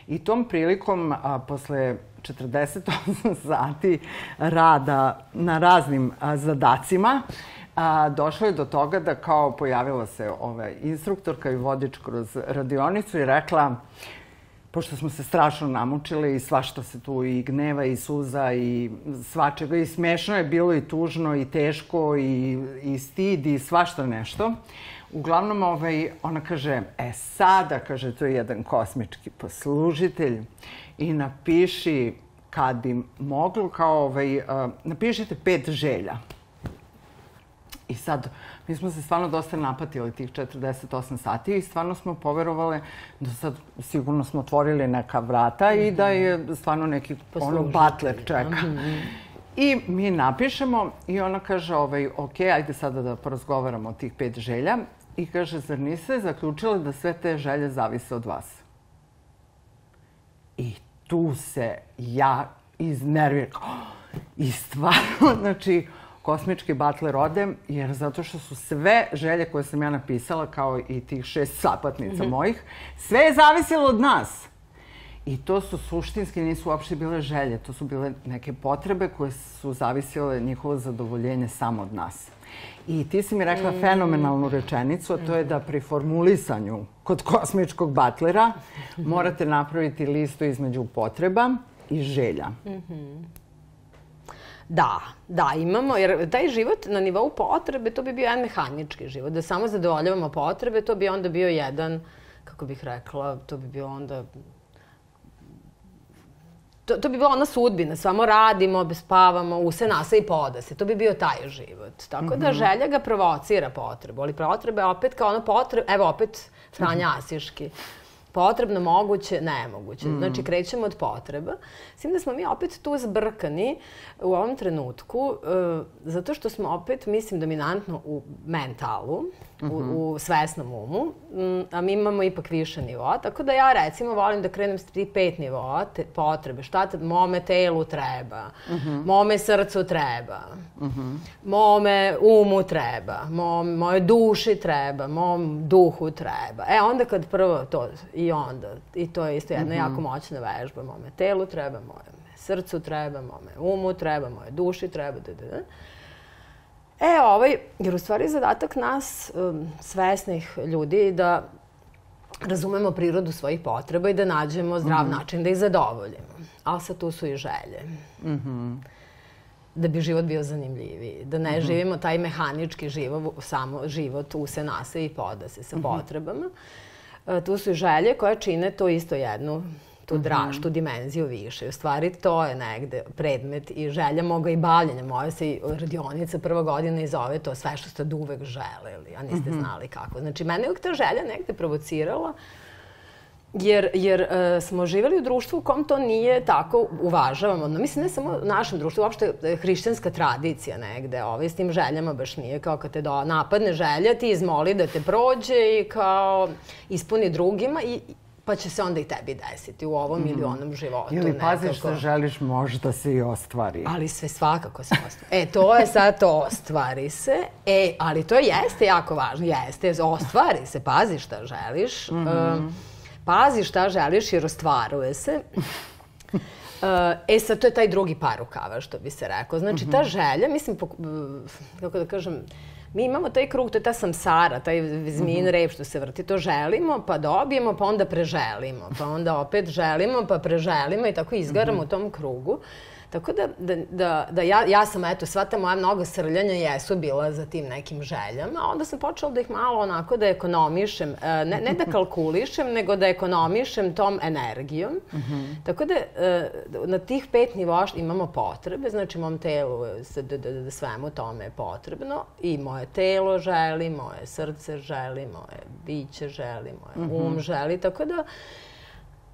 I tom prilikom, a, posle 48 sati rada na raznim zadacima, a, došlo je do toga da kao pojavila se ova instruktorka i vodič kroz radionicu i rekla pošto smo se strašno namučili i svašta se tu i gneva i suza i svačega i smešno je bilo i tužno i teško i, i stid i svašta nešto. Uglavnom, ovaj, ona kaže, e sada, kaže, to je jedan kosmički poslužitelj i napiši kad bi moglo, kao ovaj, uh, napišite pet želja. I sad, mi smo se stvarno dosta napatili tih 48 sati i stvarno smo poverovali da sad sigurno smo otvorili neka vrata i da je stvarno neki ono, butler čeka. Mm -hmm. I mi napišemo i ona kaže, ovaj, ok, ajde sada da porazgovaramo o tih pet želja. I kaže, zar niste zaključile da sve te želje zavise od vas? I tu se ja iznerviram. I stvarno, znači, kosmički batler odem, jer zato što su sve želje koje sam ja napisala, kao i tih šest sapatnica mm -hmm. mojih, sve je zavisilo od nas. I to su suštinski, nisu uopšte bile želje, to su bile neke potrebe koje su zavisile njihovo zadovoljenje samo od nas. I ti si mi rekla mm. fenomenalnu rečenicu, a to je da pri formulisanju kod kosmičkog batlera morate napraviti listu između potreba i želja. Mm -hmm. Da, da, imamo, jer taj život na nivou potrebe, to bi bio jedan mehanički život. Da samo zadovoljavamo potrebe, to bi onda bio jedan, kako bih rekla, to bi bio onda to, to bi bila ona sudbina, samo radimo, spavamo, use nasa i poda se. To bi bio taj život. Tako da mhm. želja ga provocira potrebu, ali potrebe opet kao ono potrebe, evo opet Franja Asiški potrebno, moguće, nemoguće. Mm. Znači, krećemo od potreba. Svim da smo mi opet tu zbrkani u ovom trenutku, uh, zato što smo opet, mislim, dominantno u mentalu, mm -hmm. u, mhm. u svesnom umu, um, a mi imamo ipak više nivoa. Tako da ja, recimo, volim da krenem s tri, pet nivoa te, potrebe. Šta te, mome telu treba, mm -hmm. mome srcu treba, mm -hmm. mome umu treba, mom, moje duši treba, mom duhu treba. E, onda kad prvo to i onda, i to je isto jedna mm -hmm. jako moćna vežba, mome telu treba, moje srcu treba, mome umu treba, moje duši treba, da, da, da. E, ovaj, jer u stvari zadatak nas, um, svesnih ljudi, da razumemo prirodu svojih potreba i da nađemo zdrav mm -hmm. način da ih zadovoljimo. Ali sad tu su i želje. Mm -hmm. Da bi život bio zanimljiviji. Da ne mm -hmm. živimo taj mehanički život, samo život use nase i poda se sa mm -hmm. potrebama. E, tu su i želje koje čine to isto jednu tu draž, mm -hmm. tu dimenziju više. U stvari to je negde predmet i želja moga i bavljenja. Moja se i radionica prva godina i zove to sve što ste uvek želeli, a niste -hmm. znali kako. Znači, mene je uvek ta želja negde provocirala jer, jer uh, smo živeli u društvu u kom to nije tako uvažavamo. No, mislim, ne samo u našem društvu, uopšte e, hrišćanska tradicija negde, ovaj, s tim željama baš nije kao kad te do, napadne želja, ti izmoli da te prođe i kao ispuni drugima i pa će se onda i tebi desiti u ovom mm. ili onom životu. Ili paziš što želiš, možda se i ostvari. Ali sve svakako se ostvari. E, to je sad to, ostvari se. E, ali to jeste jako važno. Jeste, ostvari se, pazi šta želiš. Mm -hmm. um, pazi šta želiš jer ostvaruje se. Uh, e sad, to je taj drugi par rukava, što bi se rekao. Znači, ta želja, mislim, kako da kažem, mi imamo taj krug, to je ta samsara, taj zmin mm -hmm. rep što se vrti. To želimo, pa dobijemo, pa onda preželimo. Pa onda opet želimo, pa preželimo i tako izgaramo mm -hmm. u tom krugu. Uh, Tako da, da, da, da ja, ja sam, eto, sva ta moja mnoga srljanja jesu bila za tim nekim željama, a onda sam počela da ih malo onako da ekonomišem, e, ne, ne da kalkulišem, nego da ekonomišem tom energijom. Mm -hmm. Tako da, e, na tih pet nivoa imamo potrebe, znači mom telu, da, da, da, da svemu tome je potrebno i moje telo želi, moje srce želi, moje biće želi, moje mm -hmm. um želi, tako da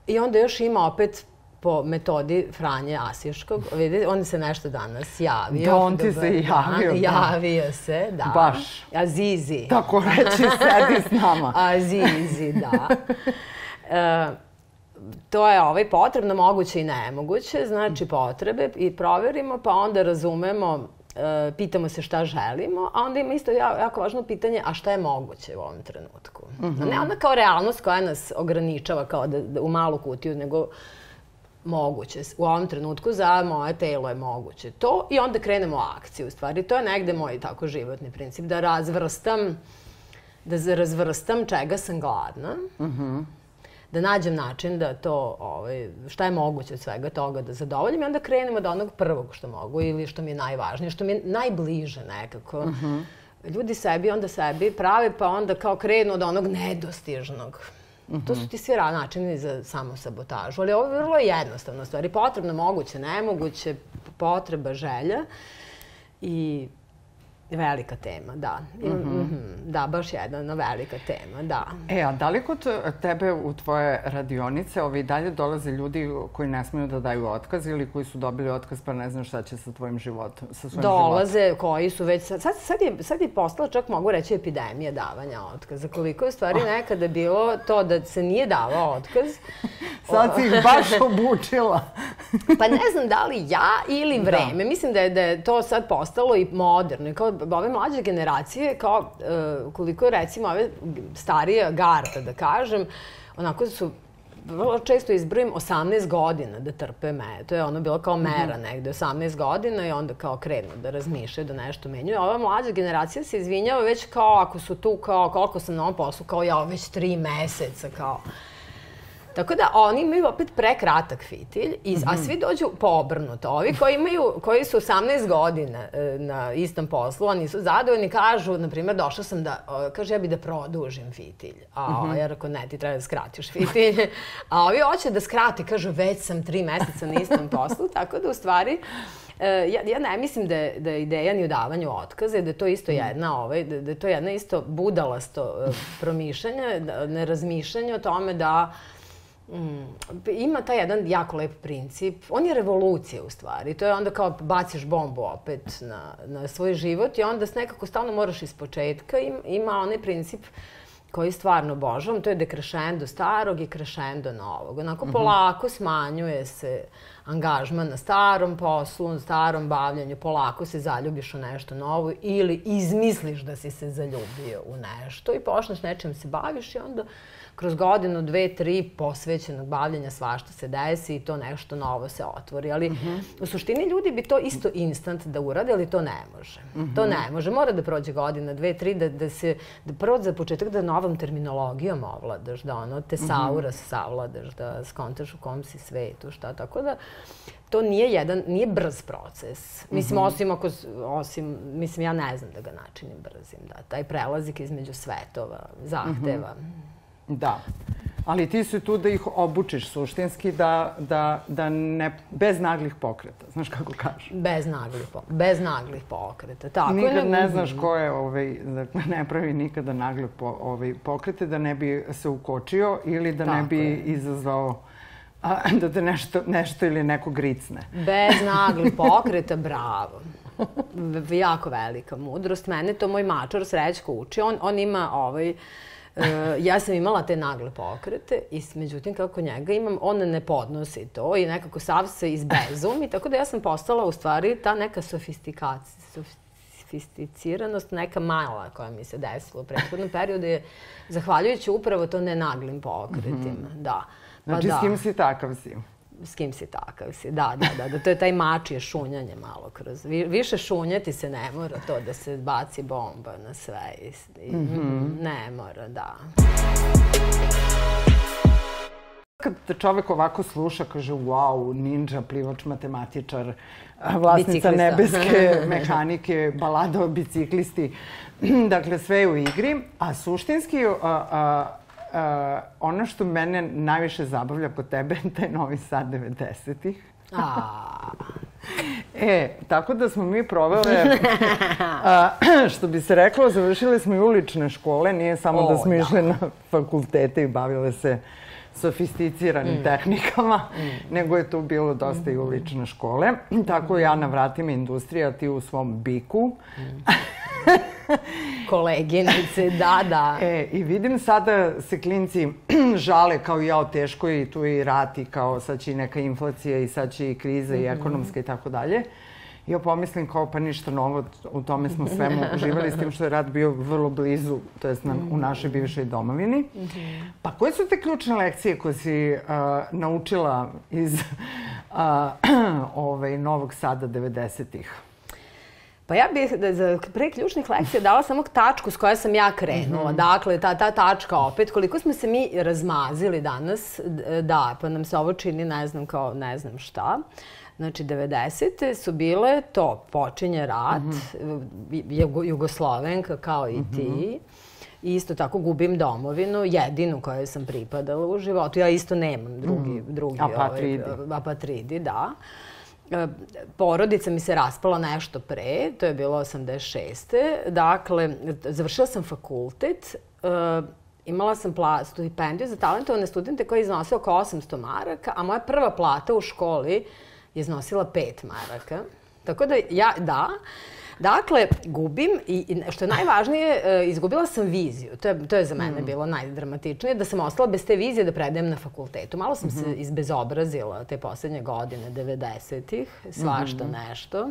I onda još ima opet po metodi Franje Asiškog. Vidite, on se nešto danas javio. Da, on ti se javio. Da, javio se, da. Baš. Azizi. Tako reći, sedi s nama. Azizi, da. E, to je ovaj potrebno, moguće i nemoguće, znači potrebe i proverimo, pa onda razumemo e, pitamo se šta želimo, a onda ima isto jako važno pitanje, a šta je moguće u ovom trenutku? Mm -hmm. Ne onda kao realnost koja nas ograničava kao da, da u malu kutiju, nego moguće. U ovom trenutku za moje telo je moguće to i onda krenemo akciju. U stvari, to je negde moj tako životni princip, da razvrstam, da razvrstam čega sam gladna, uh. -huh. da nađem način da to, ovaj, šta je moguće od svega toga da zadovoljim i onda krenemo od onog prvog što mogu ili što mi je najvažnije, što mi je najbliže nekako. Uh. -huh. Ljudi sebi onda sebi prave pa onda kao krenu od onog nedostižnog. Mm -hmm. To su ti svi načini za samosabotažu. Ali ovo je vrlo jednostavno stvari. Potrebno, moguće, nemoguće, potreba, želja. I Velika tema, da. Mm -hmm. Da, baš jedna velika tema, da. E, a da li kod tebe u tvoje radionice ovi dalje dolaze ljudi koji ne smiju da daju otkaz ili koji su dobili otkaz pa ne znam šta će sa tvojim životom, sa svojim dolaze, životom? koji su već... Sad, sad, je, sad je postala čak mogu reći epidemija davanja otkaza. Koliko je stvari nekada bilo to da se nije davao otkaz. sad si ih baš obučila. pa ne znam da li ja ili da. vreme. Da. Mislim da je, da je to sad postalo i moderno. I kao ove mlađe generacije, kao uh, koliko je recimo ove starije garda, da kažem, onako su vrlo često izbrojim 18 godina da trpe me. To je ono bilo kao mera mhm. negde, 18 godina i onda kao krenu da razmišljaju, da nešto menjuju. Ova mlađa generacija se izvinjava već kao ako su tu, kao koliko sam na ovom poslu, kao ja već tri meseca, kao Tako da oni imaju opet prekratak fitilj, i, -hmm. a mhm. svi dođu poobrnuto. Ovi koji, imaju, koji su 18 godina e, na istom poslu, oni su zadovoljni, kažu, na primjer, došla sam da, kaže, ja bi da produžim fitilj. A -hmm. ja rekao, ne, ti treba da skratiš fitilj. A ovi hoće da skrati, kažu, već sam tri meseca na istom poslu, tako da u stvari... E, ja, ja ne mislim da je, da je ideja ni u davanju otkaza, da je to isto mhm. jedna, ovaj, da, da je to jedna isto budalasto e, promišljanje, da, nerazmišljanje o tome da Mm. Ima taj jedan jako lep princip. On je revolucija u stvari. To je onda kao baciš bombu opet na, na svoj život i onda nekako stalno moraš iz početka. Ima onaj princip koji stvarno božavam, to je dekrešendo starog i krešendo novog. Onako -hmm. polako smanjuje se angažman na starom poslu, na starom bavljanju, polako se zaljubiš u nešto novo ili izmisliš da si se zaljubio u nešto i počneš nečim se baviš i onda kroz godinu, dve, tri posvećenog bavljanja svašta se desi i to nešto novo se otvori. Ali mm -hmm. u suštini ljudi bi to isto instant da urade, ali to ne može. Mm -hmm. To ne može. Mora da prođe godina, dve, tri, da, da se, da prvo za početak da novom terminologijom ovladaš, da ono tesauras mm -hmm. savladaš, da skontaš u kom si svetu, šta. Tako da to nije jedan, nije brz proces. Mislim, mm -hmm. osim ako, osim, mislim, ja ne znam da ga načinim brzim, da. Taj prelazik između svetova, zahteva. Mm -hmm Da. Ali ti si tu da ih obučiš suštinski da, da, da ne, bez naglih pokreta, znaš kako kažu? Bez naglih, po, bez naglih pokreta, tako Nikad je. ne znaš ko je, ovaj, da ne pravi nikada nagle po, ovaj, pokrete, da ne bi se ukočio ili da tako ne bi je. izazvao a, da te nešto, nešto ili neko gricne. Bez naglih pokreta, bravo. Jako velika mudrost. Mene to moj mačor Srećko uči. On, on ima ovaj, Uh, ja sam imala te nagle pokrete i međutim kako njega imam, on ne podnosi to i nekako sav se izbezum i tako da ja sam postala u stvari ta neka sofistikacija, sofisticiranost, neka mala koja mi se desila u prethodnom periodu je zahvaljujući upravo to nenaglim pokretima. Mm -hmm. Da. Pa znači, da. s kim si takav si? S kim si takav si. Da, da, da, da, to je taj mačije šunjanje malo kroz. Vi, više šunjati se ne mora to da se baci bomba na sve. I, i, mm -hmm. Ne mora, da. Kad te čovek ovako sluša, kaže wow, ninja, plivač, matematičar, vlasnica Biciklista. nebeske mehanike, balada o biciklisti, dakle sve je u igri, a suštinski a, a, Uh, ono što mene najviše zabavlja kod tebe je taj Novi Sad 90-ih. e, tako da smo mi provele, a, što bi se reklo, završile smo i ulične škole, nije samo o, da smo da. išle na fakultete i bavile se sofisticiranim mm. tehnikama, mm. nego je tu bilo dosta mm. i ulične škole. Tako ja na vratima industrija, ti u svom biku. Mm. Koleginice, da, da. E, I vidim sada se klinci žale kao ja, teško i tu i rat i kao sad će i neka inflacija i sad će i kriza mm i mhm. ekonomska i tako dalje. Ja pomislim kao pa ništa novo, u tome smo svemu uživali s tim što je rat bio vrlo blizu, to jest na, u našoj bivšoj domovini. Mm -hmm. Pa koje su te ključne lekcije koje si uh, naučila iz uh, ovaj, Novog Sada 90-ih? Pa ja bih da za pre ključnih lekcija dala samo tačku s koja sam ja krenula. Mm -hmm. Dakle, ta, ta tačka opet, koliko smo se mi razmazili danas, da, pa nam se ovo čini ne znam kao ne znam šta. Znači, 90. su bile to, počinje rat, mm -hmm. Jugoslovenka kao i ti. Mm -hmm. I isto tako gubim domovinu, jedinu kojoj sam pripadala u životu. Ja isto nemam drugi, mm. drugi apatridi. Ovaj, apatridi, da. e, porodica mi se raspala nešto pre, to je bilo 86. Dakle, završila sam fakultet, e, imala sam pla, stipendiju za talentovane studente koja je iznosila oko 800 maraka, a moja prva plata u školi iznosila 5 maraka. Tako da ja, da, Dakle, gubim i, što je najvažnije, e, izgubila sam viziju. To je, to je za mene mm. bilo najdramatičnije, da sam ostala bez te vizije da predajem na fakultetu. Malo sam mm -hmm. se mhm. izbezobrazila te poslednje godine, 90-ih, svašta mm -hmm. nešto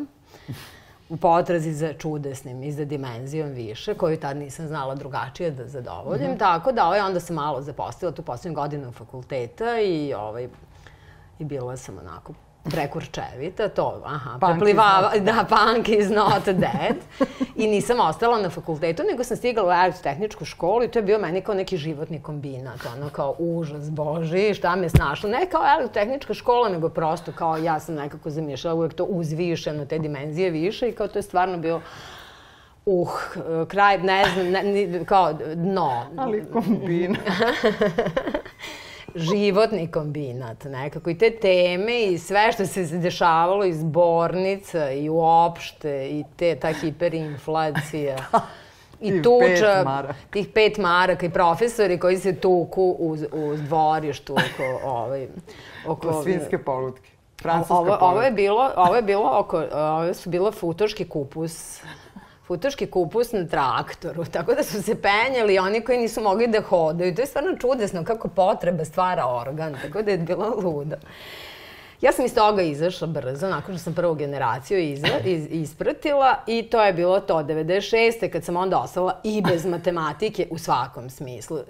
u potrazi za čudesnim i za dimenzijom više, koju tad nisam znala drugačije da zadovoljim. Mm -hmm. Tako da ovaj, onda sam malo zapostila tu poslednju godinu fakulteta i, ovaj, i bila sam onako prekurčevita, to, aha, punk preplivava, da, punk is not dead. I nisam ostala na fakultetu, nego sam stigla u elektrotehničku školu i to je bio meni kao neki životni kombinat, ono kao užas, boži, šta me snašlo. Ne kao elektrotehnička škola, nego prosto kao ja sam nekako zamišljala uvek to uzvišeno, te dimenzije više i kao to je stvarno bio Uh, kraj, ne znam, ne, kao dno. Ali kombina. životni kombinat nekako i te teme i sve što se dešavalo iz bornica i uopšte i te, ta hiperinflacija. I tuča, tih pet maraka i profesori koji se tuku uz, uz dvorištu oko, ovaj, oko svinske polutke. Francuska ovo, ovo je bilo, ovo je bilo oko, ovo su bilo futoški kupus futoški kupus na traktoru, tako da su se penjali oni koji nisu mogli da hodaju. To je stvarno čudesno kako potreba stvara organ, tako da je bilo ludo. Ja sam iz toga izašla brzo, nakon što sam prvu generaciju iza, iz, ispratila i to je bilo to, 96. kad sam onda ostala i bez matematike u svakom smislu, e,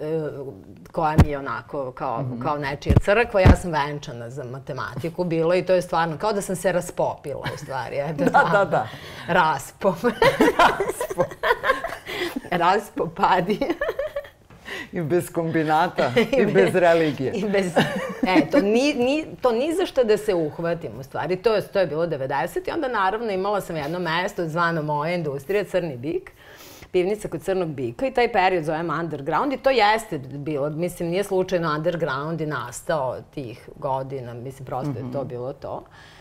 koja mi je onako kao, -hmm. kao nečija crkva, ja sam venčana za matematiku bila i to je stvarno kao da sam se raspopila u stvari. Eto, da, da, da. Raspom. Raspom. Raspopadi. I bez kombinata, i, bez religije. I bez, e, to ni, ni, to ni za što da se uhvatim, u stvari. To je, to je bilo 90. I onda, naravno, imala sam jedno mesto zvano Moja industrija, Crni bik pivnica kod Crnog bika i taj period zovem underground i to jeste bilo, mislim, nije slučajno underground i nastao tih godina, mislim, prosto mm -hmm. je to mhm. bilo to. Uh,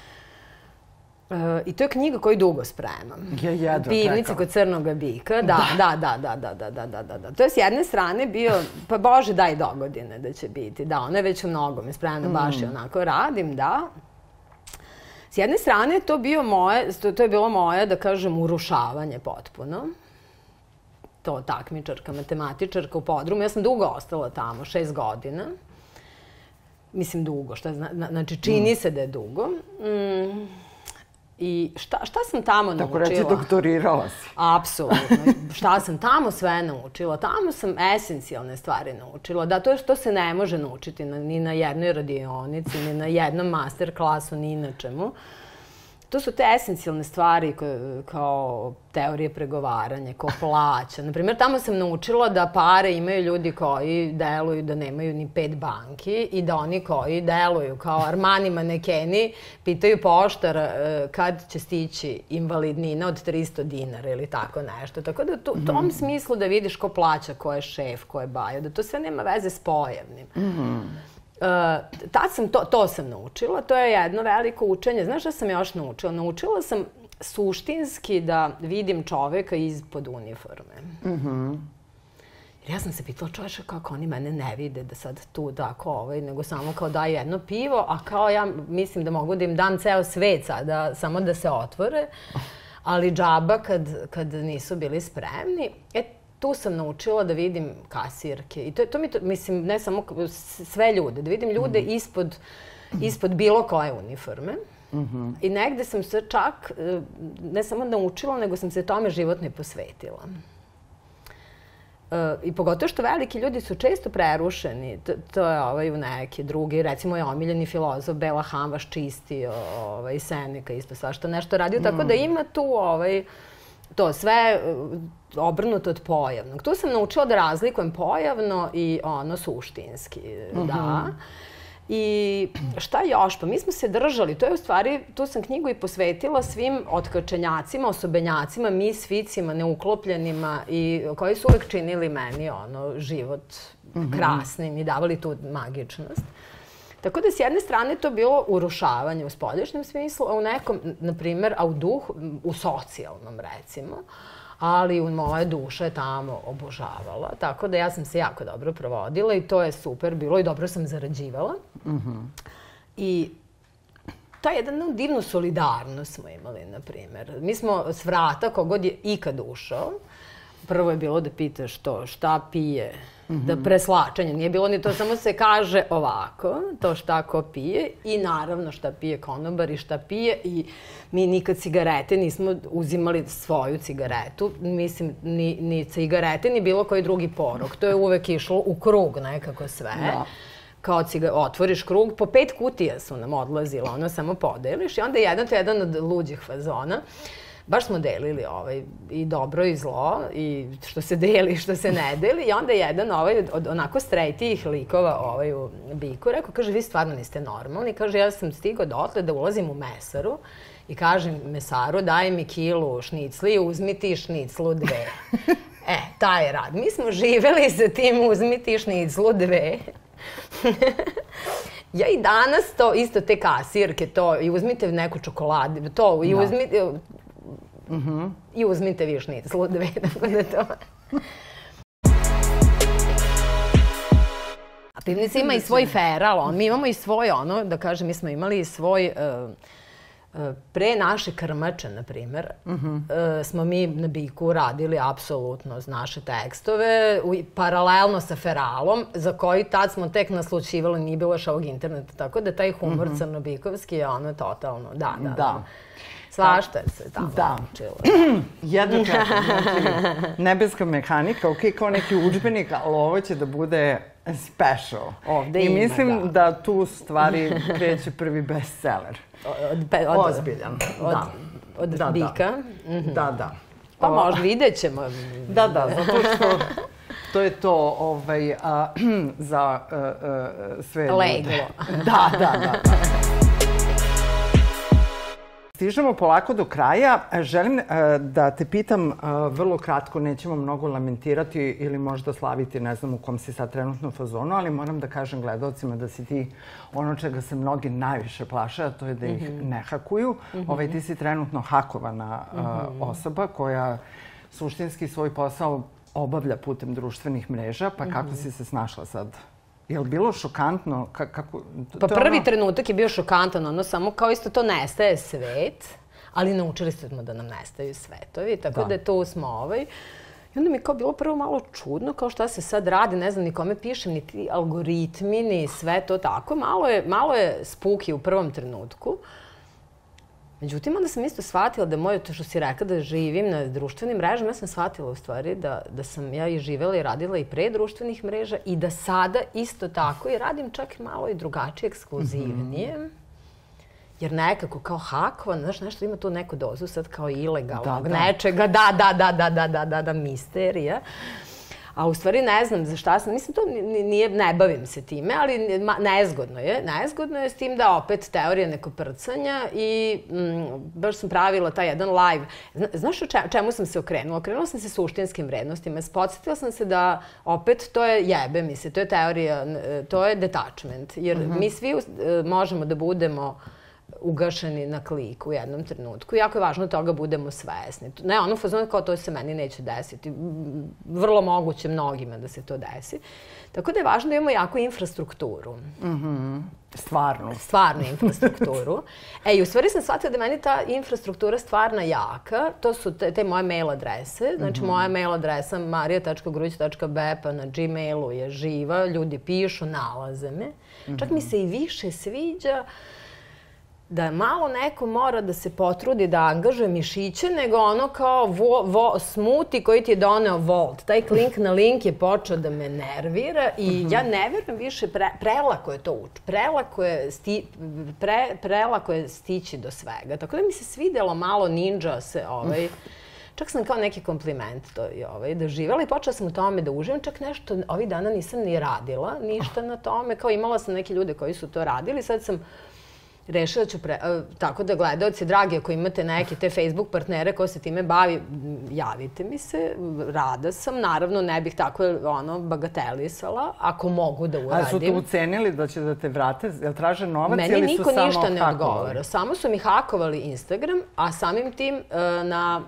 Uh, I to je knjiga koju dugo spremam. Ja jedva Pivnica kod crnog bika. Da, da, da, da, da, da, da, da, da, da. To je s jedne strane bio, pa bože daj do godine da će biti. Da, ona je već u mnogome spremna, mm. baš i onako radim, da. S jedne strane to bio moje, to, to je bilo moje, da kažem, urušavanje potpuno. To takmičarka, matematičarka u podrumu. Ja sam dugo ostala tamo, šest godina. Mislim dugo, šta zna, znači čini mm. se da je dugo. Mm I šta, šta sam tamo Tako naučila? Tako reći, doktorirala si. Apsolutno. šta sam tamo sve naučila? Tamo sam esencijalne stvari naučila. Da, to je što se ne može naučiti na, ni na jednoj radionici, ni na jednom master klasu, ni na čemu. Uh, to su te esencijalne stvari koje, kao teorije pregovaranja, ko plaća. Naprimjer, tamo sam naučila da pare imaju ljudi koji deluju da nemaju ni pet banki i da oni koji deluju kao Armani manekeni pitaju poštar e, kad će stići invalidnina od 300 dinara ili tako nešto. Tako da u tom -hmm. smislu da vidiš ko plaća, ko je šef, ko je bajo, da to sve nema veze s pojavnim. Mm -hmm. Uh, tad sam to, to sam naučila, to je jedno veliko učenje. Znaš šta sam još naučila? Naučila sam suštinski da vidim čoveka ispod uniforme. Mhm. Mm Jer ja sam se pitala čoveče kako oni mene ne vide da sad tu da ko ovaj, nego samo kao daju jedno pivo, a kao ja mislim da mogu da im dam ceo svet sada, samo da se otvore. Ali džaba kad, kad nisu bili spremni. E, tu sam naučila da vidim kasirke. I to, to mi, to, mislim, ne samo sve ljude, da vidim ljude mm. ispod, ispod bilo koje uniforme. Mm -hmm. I negde sam se čak, e, ne samo naučila, nego sam se tome životno i posvetila. Uh, I pogotovo što veliki ljudi su često prerušeni, to, to je ovaj, u neke drugi, recimo je omiljeni filozof Bela Hamvaš čistio, ovaj, Seneca isto svašta nešto radio, mm. tako da ima tu ovaj, to sve obrnuto od pojavnog. Tu sam naučila da razlikujem pojavno i ono suštinski, uh -huh. da. I šta još? Pa mi smo se držali, to je u stvari, tu sam knjigu i posvetila svim otkačenjacima, osobenjacima, misficima, neuklopljenima i koji su uvek činili meni ono, život uh mhm. krasnim i davali tu magičnost. Tako da s jedne strane to bilo urušavanje u spolješnjem smislu, a u nekom, na primer, a u duh, u socijalnom recimo, ali u moja duša je tamo obožavala. Tako da ja sam se jako dobro provodila i to je super bilo i dobro sam zarađivala. Mm -hmm. I ta jedna divnu solidarnost smo imali, na primer. Mi smo s vrata, kogod je ikad ušao, prvo je bilo da pitaš to šta pije, -hmm. da preslačanje. Nije bilo ni to, samo se kaže ovako, to šta ko pije i naravno šta pije konobar i šta pije i mi nikad cigarete nismo uzimali svoju cigaretu, mislim, ni, ni cigarete, ni bilo koji drugi porok. To je uvek išlo u krug nekako sve. Da kao ciga, otvoriš krug, po pet kutija su nam odlazila, ono samo podeliš i onda jedan to je jedan od luđih fazona. Baš smo delili ovaj, i dobro i zlo, i što se deli, što se ne deli. I onda jedan ovaj, od onako strejtijih likova ovaj, u Biku rekao, kaže, vi stvarno niste normalni. Kaže, ja sam stigao dotle da ulazim u mesaru i kažem mesaru, daj mi kilu šnicli, uzmi ti šniclu dve. E, taj rad. Mi smo živeli sa tim uzmi ti šniclu dve. ja i danas to, isto te kasirke, to, i uzmite neku čokoladu, to, i da. uzmite, mm -hmm. i uzmite višnice, dve, tako da to... A pivnica ima i svoj feral, on, mi imamo i svoj ono, da kažem, mi smo imali i svoj... Uh, Pre naše krmače, na primer, uh. -huh. smo mi na Biku radili apsolutno naše tekstove, paralelno sa Feralom, za koji tad smo tek naslučivali, nije bilo još ovog interneta, tako da taj humor uh. -huh. crnobikovski je ono totalno, da, da. da. da. Svašta se tamo da. učilo. Jedno čekam, znači, nebeska mehanika, ok, kao neki učbenik, ali ovo će da bude special. Ovde I ima, mislim da. da tu stvari kreće prvi bestseller. Od, od, Ozbiljan, od, da. Od da, da. bika? Da. Mm -hmm. da, da. Pa o... možda vidjet ćemo. Da, da, zato što to je to ovaj, a, za a, a, sve Leglo. ljude. da, da, da. da. Stižemo polako do kraja. Želim uh, da te pitam uh, vrlo kratko, nećemo mnogo lamentirati ili možda slaviti, ne znam u kom si sad trenutno fazonu, ali moram da kažem gledalcima da si ti ono čega se mnogi najviše plaše, a to je da ih mm -hmm. ne hakuju. Mm -hmm. ovaj, ti si trenutno hakovana mm -hmm. osoba koja suštinski svoj posao obavlja putem društvenih mreža, pa kako -hmm. si se snašla sad Je li bilo šokantno? Ka, kako, to, pa prvi ono... trenutak je bio šokantan, ono samo kao isto to nestaje svet, ali naučili smo da nam nestaju svetovi, tako da, da je to smo ovaj. I onda mi kao bilo prvo malo čudno, kao šta se sad radi, ne znam ni kome pišem, ni ti algoritmi, ni sve to tako. Malo je, malo je spuki u prvom trenutku. Uh, Međutim, onda sam isto shvatila da moje, to što si rekla, da živim na društvenim mrežama, ja sam shvatila u stvari da, da sam ja i živela i radila i pre društvenih mreža i da sada isto tako i radim čak malo i drugačije, ekskluzivnije. Mm -hmm. Jer nekako kao hakovan, znaš, nešto ima tu neku dozu sad kao ilegalnog da, da. nečega, da, da, da, da, da, da, da, da, misterija. A u stvari ne znam za šta sam, mislim to nije, ne bavim se time, ali nezgodno je. Nezgodno je s tim da opet teorija neko prcanja i mm, baš sam pravila taj jedan live. Znaš o čemu sam se okrenula? Okrenula sam se suštinskim vrednostima. Podsjetila sam se da opet to je jebe mi se, to je teorija, to je detachment. Jer mm -hmm. mi svi uh, možemo da budemo ugašeni na klik u jednom trenutku. Jako je važno da toga budemo svesni. Ne, ono fazon kao to se meni neće desiti. Vrlo moguće mnogima da se to desi. Tako da je važno da imamo jako infrastrukturu. Mm -hmm. Stvarnu. Stvarnu infrastrukturu. e, i u stvari sam shvatila da meni ta infrastruktura stvarna jaka. To su te, te moje mail adrese. Znači, mm -hmm. moja mail adresa marija.gruć.bepa na Gmailu je živa. Ljudi pišu, nalaze me. Mm -hmm. Čak mi se i više sviđa uh, da malo neko mora da se potrudi da angažuje mišiće, nego ono kao vo, vo, smuti koji ti je doneo Volt. Taj klink na link je počeo da me nervira i mhm. -huh. ja ne verujem više, pre, prelako je to uč. Prelako je, sti, pre, prelako je stići do svega. Tako da mi se svidelo malo ninja se ovaj... Čak sam kao neki kompliment to i ovaj, doživjela i počela sam u tome da uživam. Čak nešto ovih dana nisam ni radila, ništa na tome. Kao imala sam neke ljude koji su to radili. Sad sam rešila ću, pre, tako da gledalci, dragi, ako imate neke te Facebook partnere ko se time bavi, javite mi se, rada sam, naravno ne bih tako ono, bagatelisala, ako mogu da uradim. A su te ucenili da će da te vrate? Jel traže novac Meni ili su niko samo ništa ne odgovara. Samo su mi hakovali Instagram, a samim tim uh, na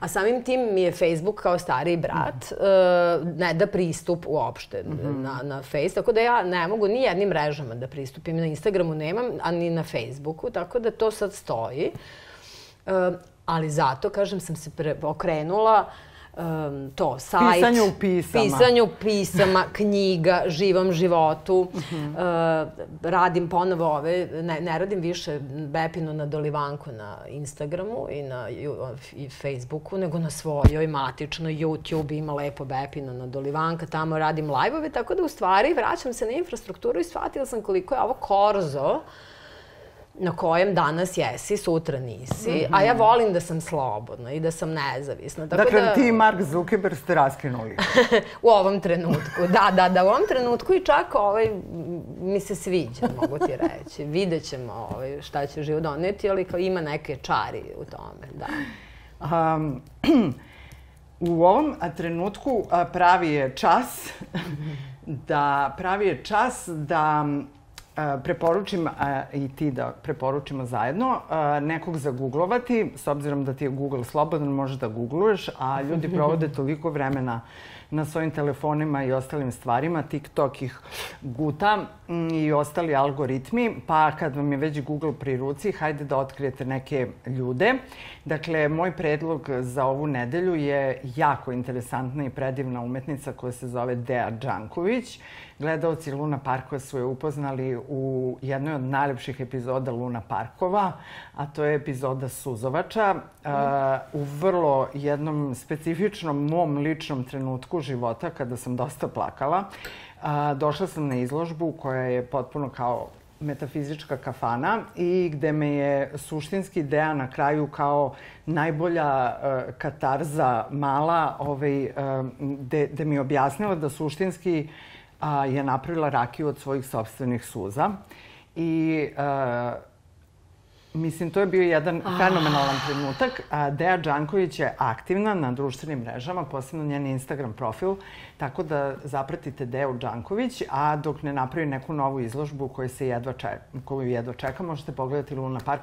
A samim tim mi je Facebook kao stariji brat uh, ne da pristup uopšte na, na Face, tako da ja ne mogu ni jednim mrežama da pristupim. Na Instagramu nemam, a ni na Facebooku, tako da to sad stoji. Uh, ali zato, kažem, sam se pre, okrenula um, to, sajt. Pisanju pisama. Pisanju pisama, knjiga, živom životu. uh, radim ponovo ove, ne, ne radim više Bepinu na Dolivanku na Instagramu i na i Facebooku, nego na svojoj matičnoj YouTube ima lepo Bepina na Dolivanka, tamo radim live-ove, tako da u stvari vraćam se na infrastrukturu i shvatila sam koliko je ovo korzo na kojem danas jesi, sutra nisi, mm -hmm. a ja volim da sam slobodna i da sam nezavisna. Tako Dakle, da, ti i Mark Zuckerberg ste raskinuli. u ovom trenutku, da, da, da, u ovom trenutku i čak ovaj, mi se sviđa, mogu ti reći. Vidjet ćemo ovaj, šta će život doneti, ali kao ima neke čari u tome, da. Um, u ovom trenutku pravi je čas da pravi je čas da preporučim a, i ti da preporučimo zajedno nekog zaguglovati, s obzirom da ti je Google slobodan, možeš da googluješ, a ljudi provode toliko vremena na svojim telefonima i ostalim stvarima, TikTok ih guta i ostali algoritmi, pa kad vam je već Google pri ruci, hajde da otkrijete neke ljude. Dakle, moj predlog za ovu nedelju je jako interesantna i predivna umetnica koja se zove Dea Đanković. Gledalci Luna Parkova su je upoznali u jednoj od najlepših epizoda Luna Parkova, a to je epizoda Suzovača. Uh, u vrlo jednom specifičnom mom ličnom trenutku života, kada sam dosta plakala, uh, došla sam na izložbu koja je potpuno kao metafizička kafana i gde me je suštinski ideja na kraju kao najbolja uh, katarza mala ovaj, uh, gde, gde mi objasnila da suštinski a, je napravila rakiju od svojih sobstvenih suza. I a, Mislim, to je bio jedan fenomenalan trenutak. Deja Đanković je aktivna na društvenim mrežama, posebno njen Instagram profil, tako da zapratite Deju Đanković, a dok ne napravi neku novu izložbu koju, se jedva čeka, koju jedva čeka, možete pogledati Luna Park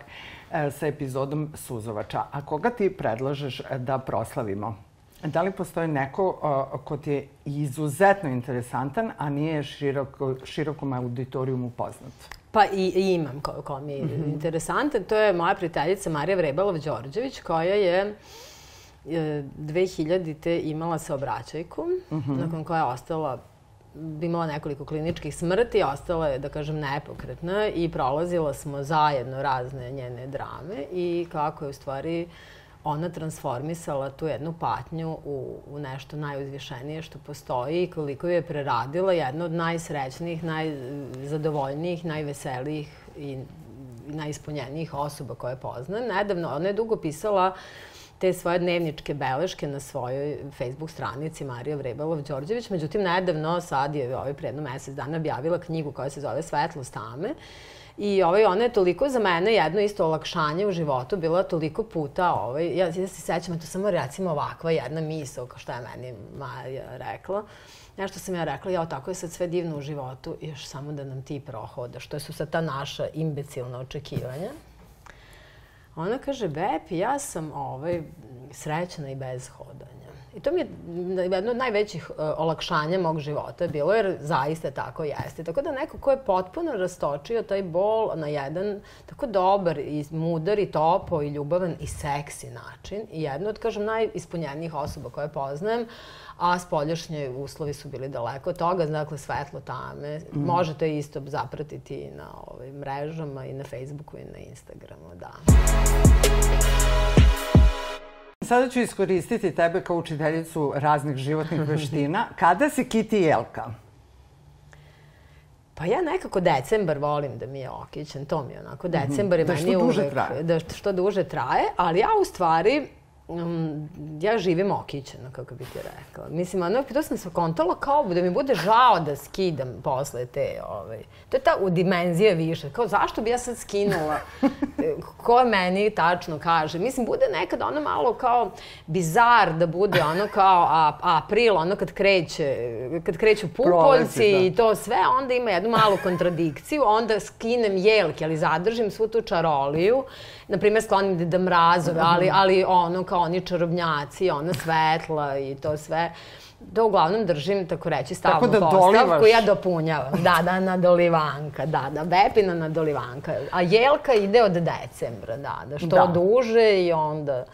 e, sa epizodom Suzovača. A koga ti predlažeš da proslavimo? Da li postoji neko uh, ko ti je izuzetno interesantan, a nije široko, širokom auditorijumu poznat? Pa i, i imam ko, ko mi je mm -hmm. interesantan. To je moja prijateljica Marija Vrebalov-Đorđević koja je e, 2000-te imala saobraćajku, mm -hmm. nakon koja je ostala imala nekoliko kliničkih smrti, ostala je, da kažem, nepokretna i prolazila smo zajedno razne njene drame i kako je u stvari ona transformisala tu jednu patnju u, u nešto najuzvišenije što postoji i koliko je preradila jedna od najsrećnijih, najzadovoljnijih, najveselijih i najispunjenijih osoba koje poznam. Nedavno, ona je dugo pisala te svoje dnevničke beleške na svojoj Facebook stranici Marija Vrebalov-Đorđević. Međutim, nedavno, sad je ovaj predno mesec dana objavila knjigu koja se zove Svetlost tame. I ovaj, ona je toliko za mene jedno isto olakšanje u životu bila toliko puta. Ovaj, ja, ja se sećam, to samo recimo ovakva jedna misla, kao što je meni Maja rekla. Nešto sam ja rekla, ja, tako je sad sve divno u životu, još samo da nam ti prohodaš. To su sad ta naša imbecilna očekivanja. Ona kaže, Bepi, ja sam ovaj, srećna i bez hodanja. I to mi je jedno od najvećih uh, olakšanja mog života bilo, jer zaista tako jeste. Tako da neko ko je potpuno rastočio taj bol na jedan tako dobar i mudar i topo i ljubavan i seksi način. I jedna od, kažem, najispunjenijih osoba koje poznajem, a spoljašnje uslovi su bili daleko od toga, dakle svetlo tame. Mm. Možete isto zapratiti na ovaj, mrežama i na Facebooku i na Instagramu, da. Sada ću iskoristiti tebe kao učiteljicu raznih životnih veština. Kada si Kiti Jelka? Pa ja nekako decembar volim da mi je okićen, to mi je onako, decembar je Da meni što duže uvek, traje. da što duže traje, ali ja u stvari um, ja živim okićeno, kako bi ti rekla. Mislim, ono, to sam se kontala kao da mi bude žao da skidam posle te, ovaj. To je ta u dimenzije više. Kao, zašto bi ja sad skinula? Ko meni tačno kaže? Mislim, bude nekad ono malo kao bizar da bude ono kao a, april, ono kad kreće, kad kreću pupoljci da. i to sve, onda ima jednu malu kontradikciju, onda skinem jelke, ali zadržim svu tu čaroliju, na primjer sklonim Deda Mrazove, ali, ali ono kao oni čarobnjaci, ona svetla i to sve da uglavnom držim, tako reći, stavnu tako da postavku, dolivaš. ja dopunjavam. Da, da, na dolivanka, da, da, Bepina na dolivanka. A jelka ide od decembra, da, da, što da. duže i onda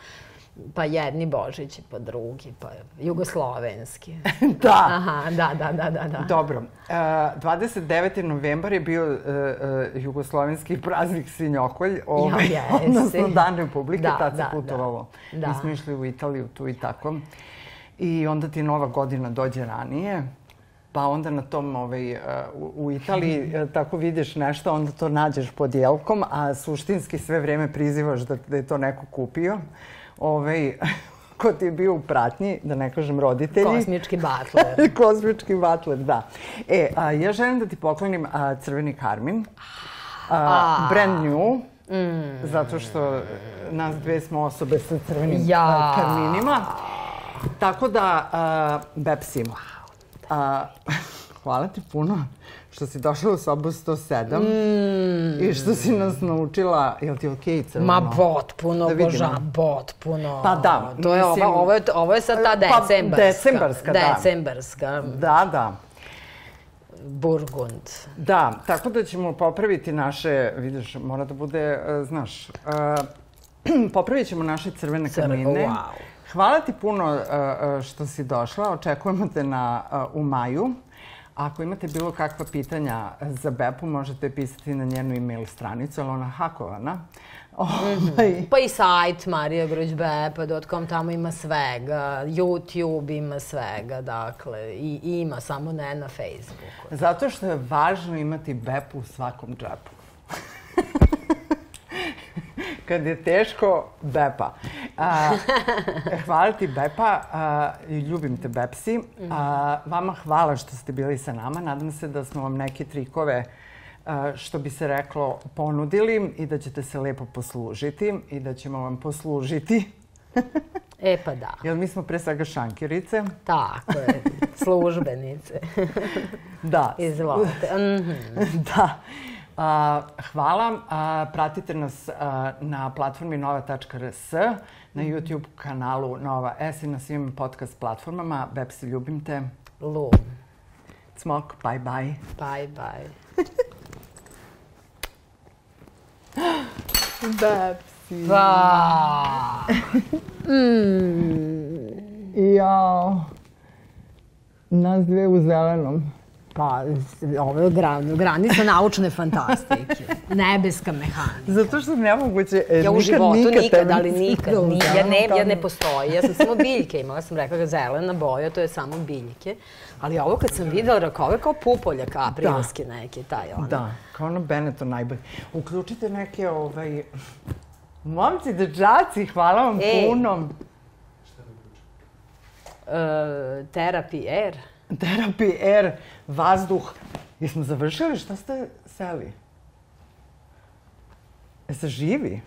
pa jedni Božići, pa drugi, pa jugoslovenski. da. Aha, da, da, da, da, da. Dobro. Uh, 29. novembar je bio uh, uh, jugoslovenski praznik Svinjokolj, ovaj, ja, odnosno Dan Republike, da, tad se da, putovalo. Da. Mi smo išli u Italiju tu i tako. I onda ti nova godina dođe ranije, pa onda na tom ovaj, u, u Italiji tako vidiš nešto, onda to nađeš pod jelkom, a suštinski sve vreme prizivaš da, da je to neko kupio ovaj, ko ti je bio u pratnji, da ne kažem roditelji. Kosmički batler. Kosmički batler, da. E, a, ja želim da ti poklonim a, crveni karmin. A. Brand new. Mm. Zato što nas dve smo osobe sa crvenim ja. karminima. Tako da, a, Bepsi, a, hvala ti puno što si došla u sobu 107 mm. i što si nas naučila, je li ti okej okay, crveno? Ma potpuno, da boža, potpuno. Pa da. To je mislim, ovo, ovo, je, ovo je sad ta decembarska. Pa, decembarska, da. Decembarska. Da, da. Burgund. Da, tako da ćemo popraviti naše, vidiš, mora da bude, uh, znaš, uh, popravit ćemo naše crvene Crve, kamine. Wow. Hvala ti puno uh, što si došla. Očekujemo te na, uh, u maju. Ako imate bilo kakva pitanja za Bepu, možete pisati na njenu e-mail stranicu, ali ona hakovana. Oh, mm -hmm. Pa i sajt Marija Gruđbepa.com, tamo ima svega. YouTube ima svega, dakle. I, I ima, samo ne na Facebooku. Zato što je važno imati Bepu u svakom džepu. Kad je teško, Bepa. A, hvala ti, Bepa. A, ljubim te, Bepsi. A, vama hvala što ste bili sa nama. Nadam se da smo vam neke trikove što bi se reklo, ponudili i da ćete se lepo poslužiti i da ćemo vam poslužiti. E pa da. Jer mi smo pre svega šankirice. Tako je, službenice. da. Izvolite. Mm -hmm. da. Hvala. Pratite nas na platformi nova.rs, na mhm. YouTube kanalu Nova S i na svim podcast platformama. Bepsi, ljubim te. Lum. Cmok, bye bye. Bye bye. Bepsi. Pa. mm. Jao. Nas dve u zelenom. Pa, ovo je gran, granica naučne fantastike. Nebeska mehanika. Zato što nemoguće, e, ja u životu nikad, nikad ali nikad, nikad. Ja ne, ja ne postoji. Ja sam samo biljke imala, sam rekla ga zelena boja, to je samo biljke. Ali ovo kad sam videla, rekao, ovo je kao pupoljak aprilski da. neki, taj ono. Da, kao ono Benetton najbolji. Uključite neke, ovaj... Momci, dečaci, hvala vam e, puno. Šta da uključim? Uh, therapy Air. Therapy Air, vazduh. Jesmo završili? Šta ste seli? Jeste živi?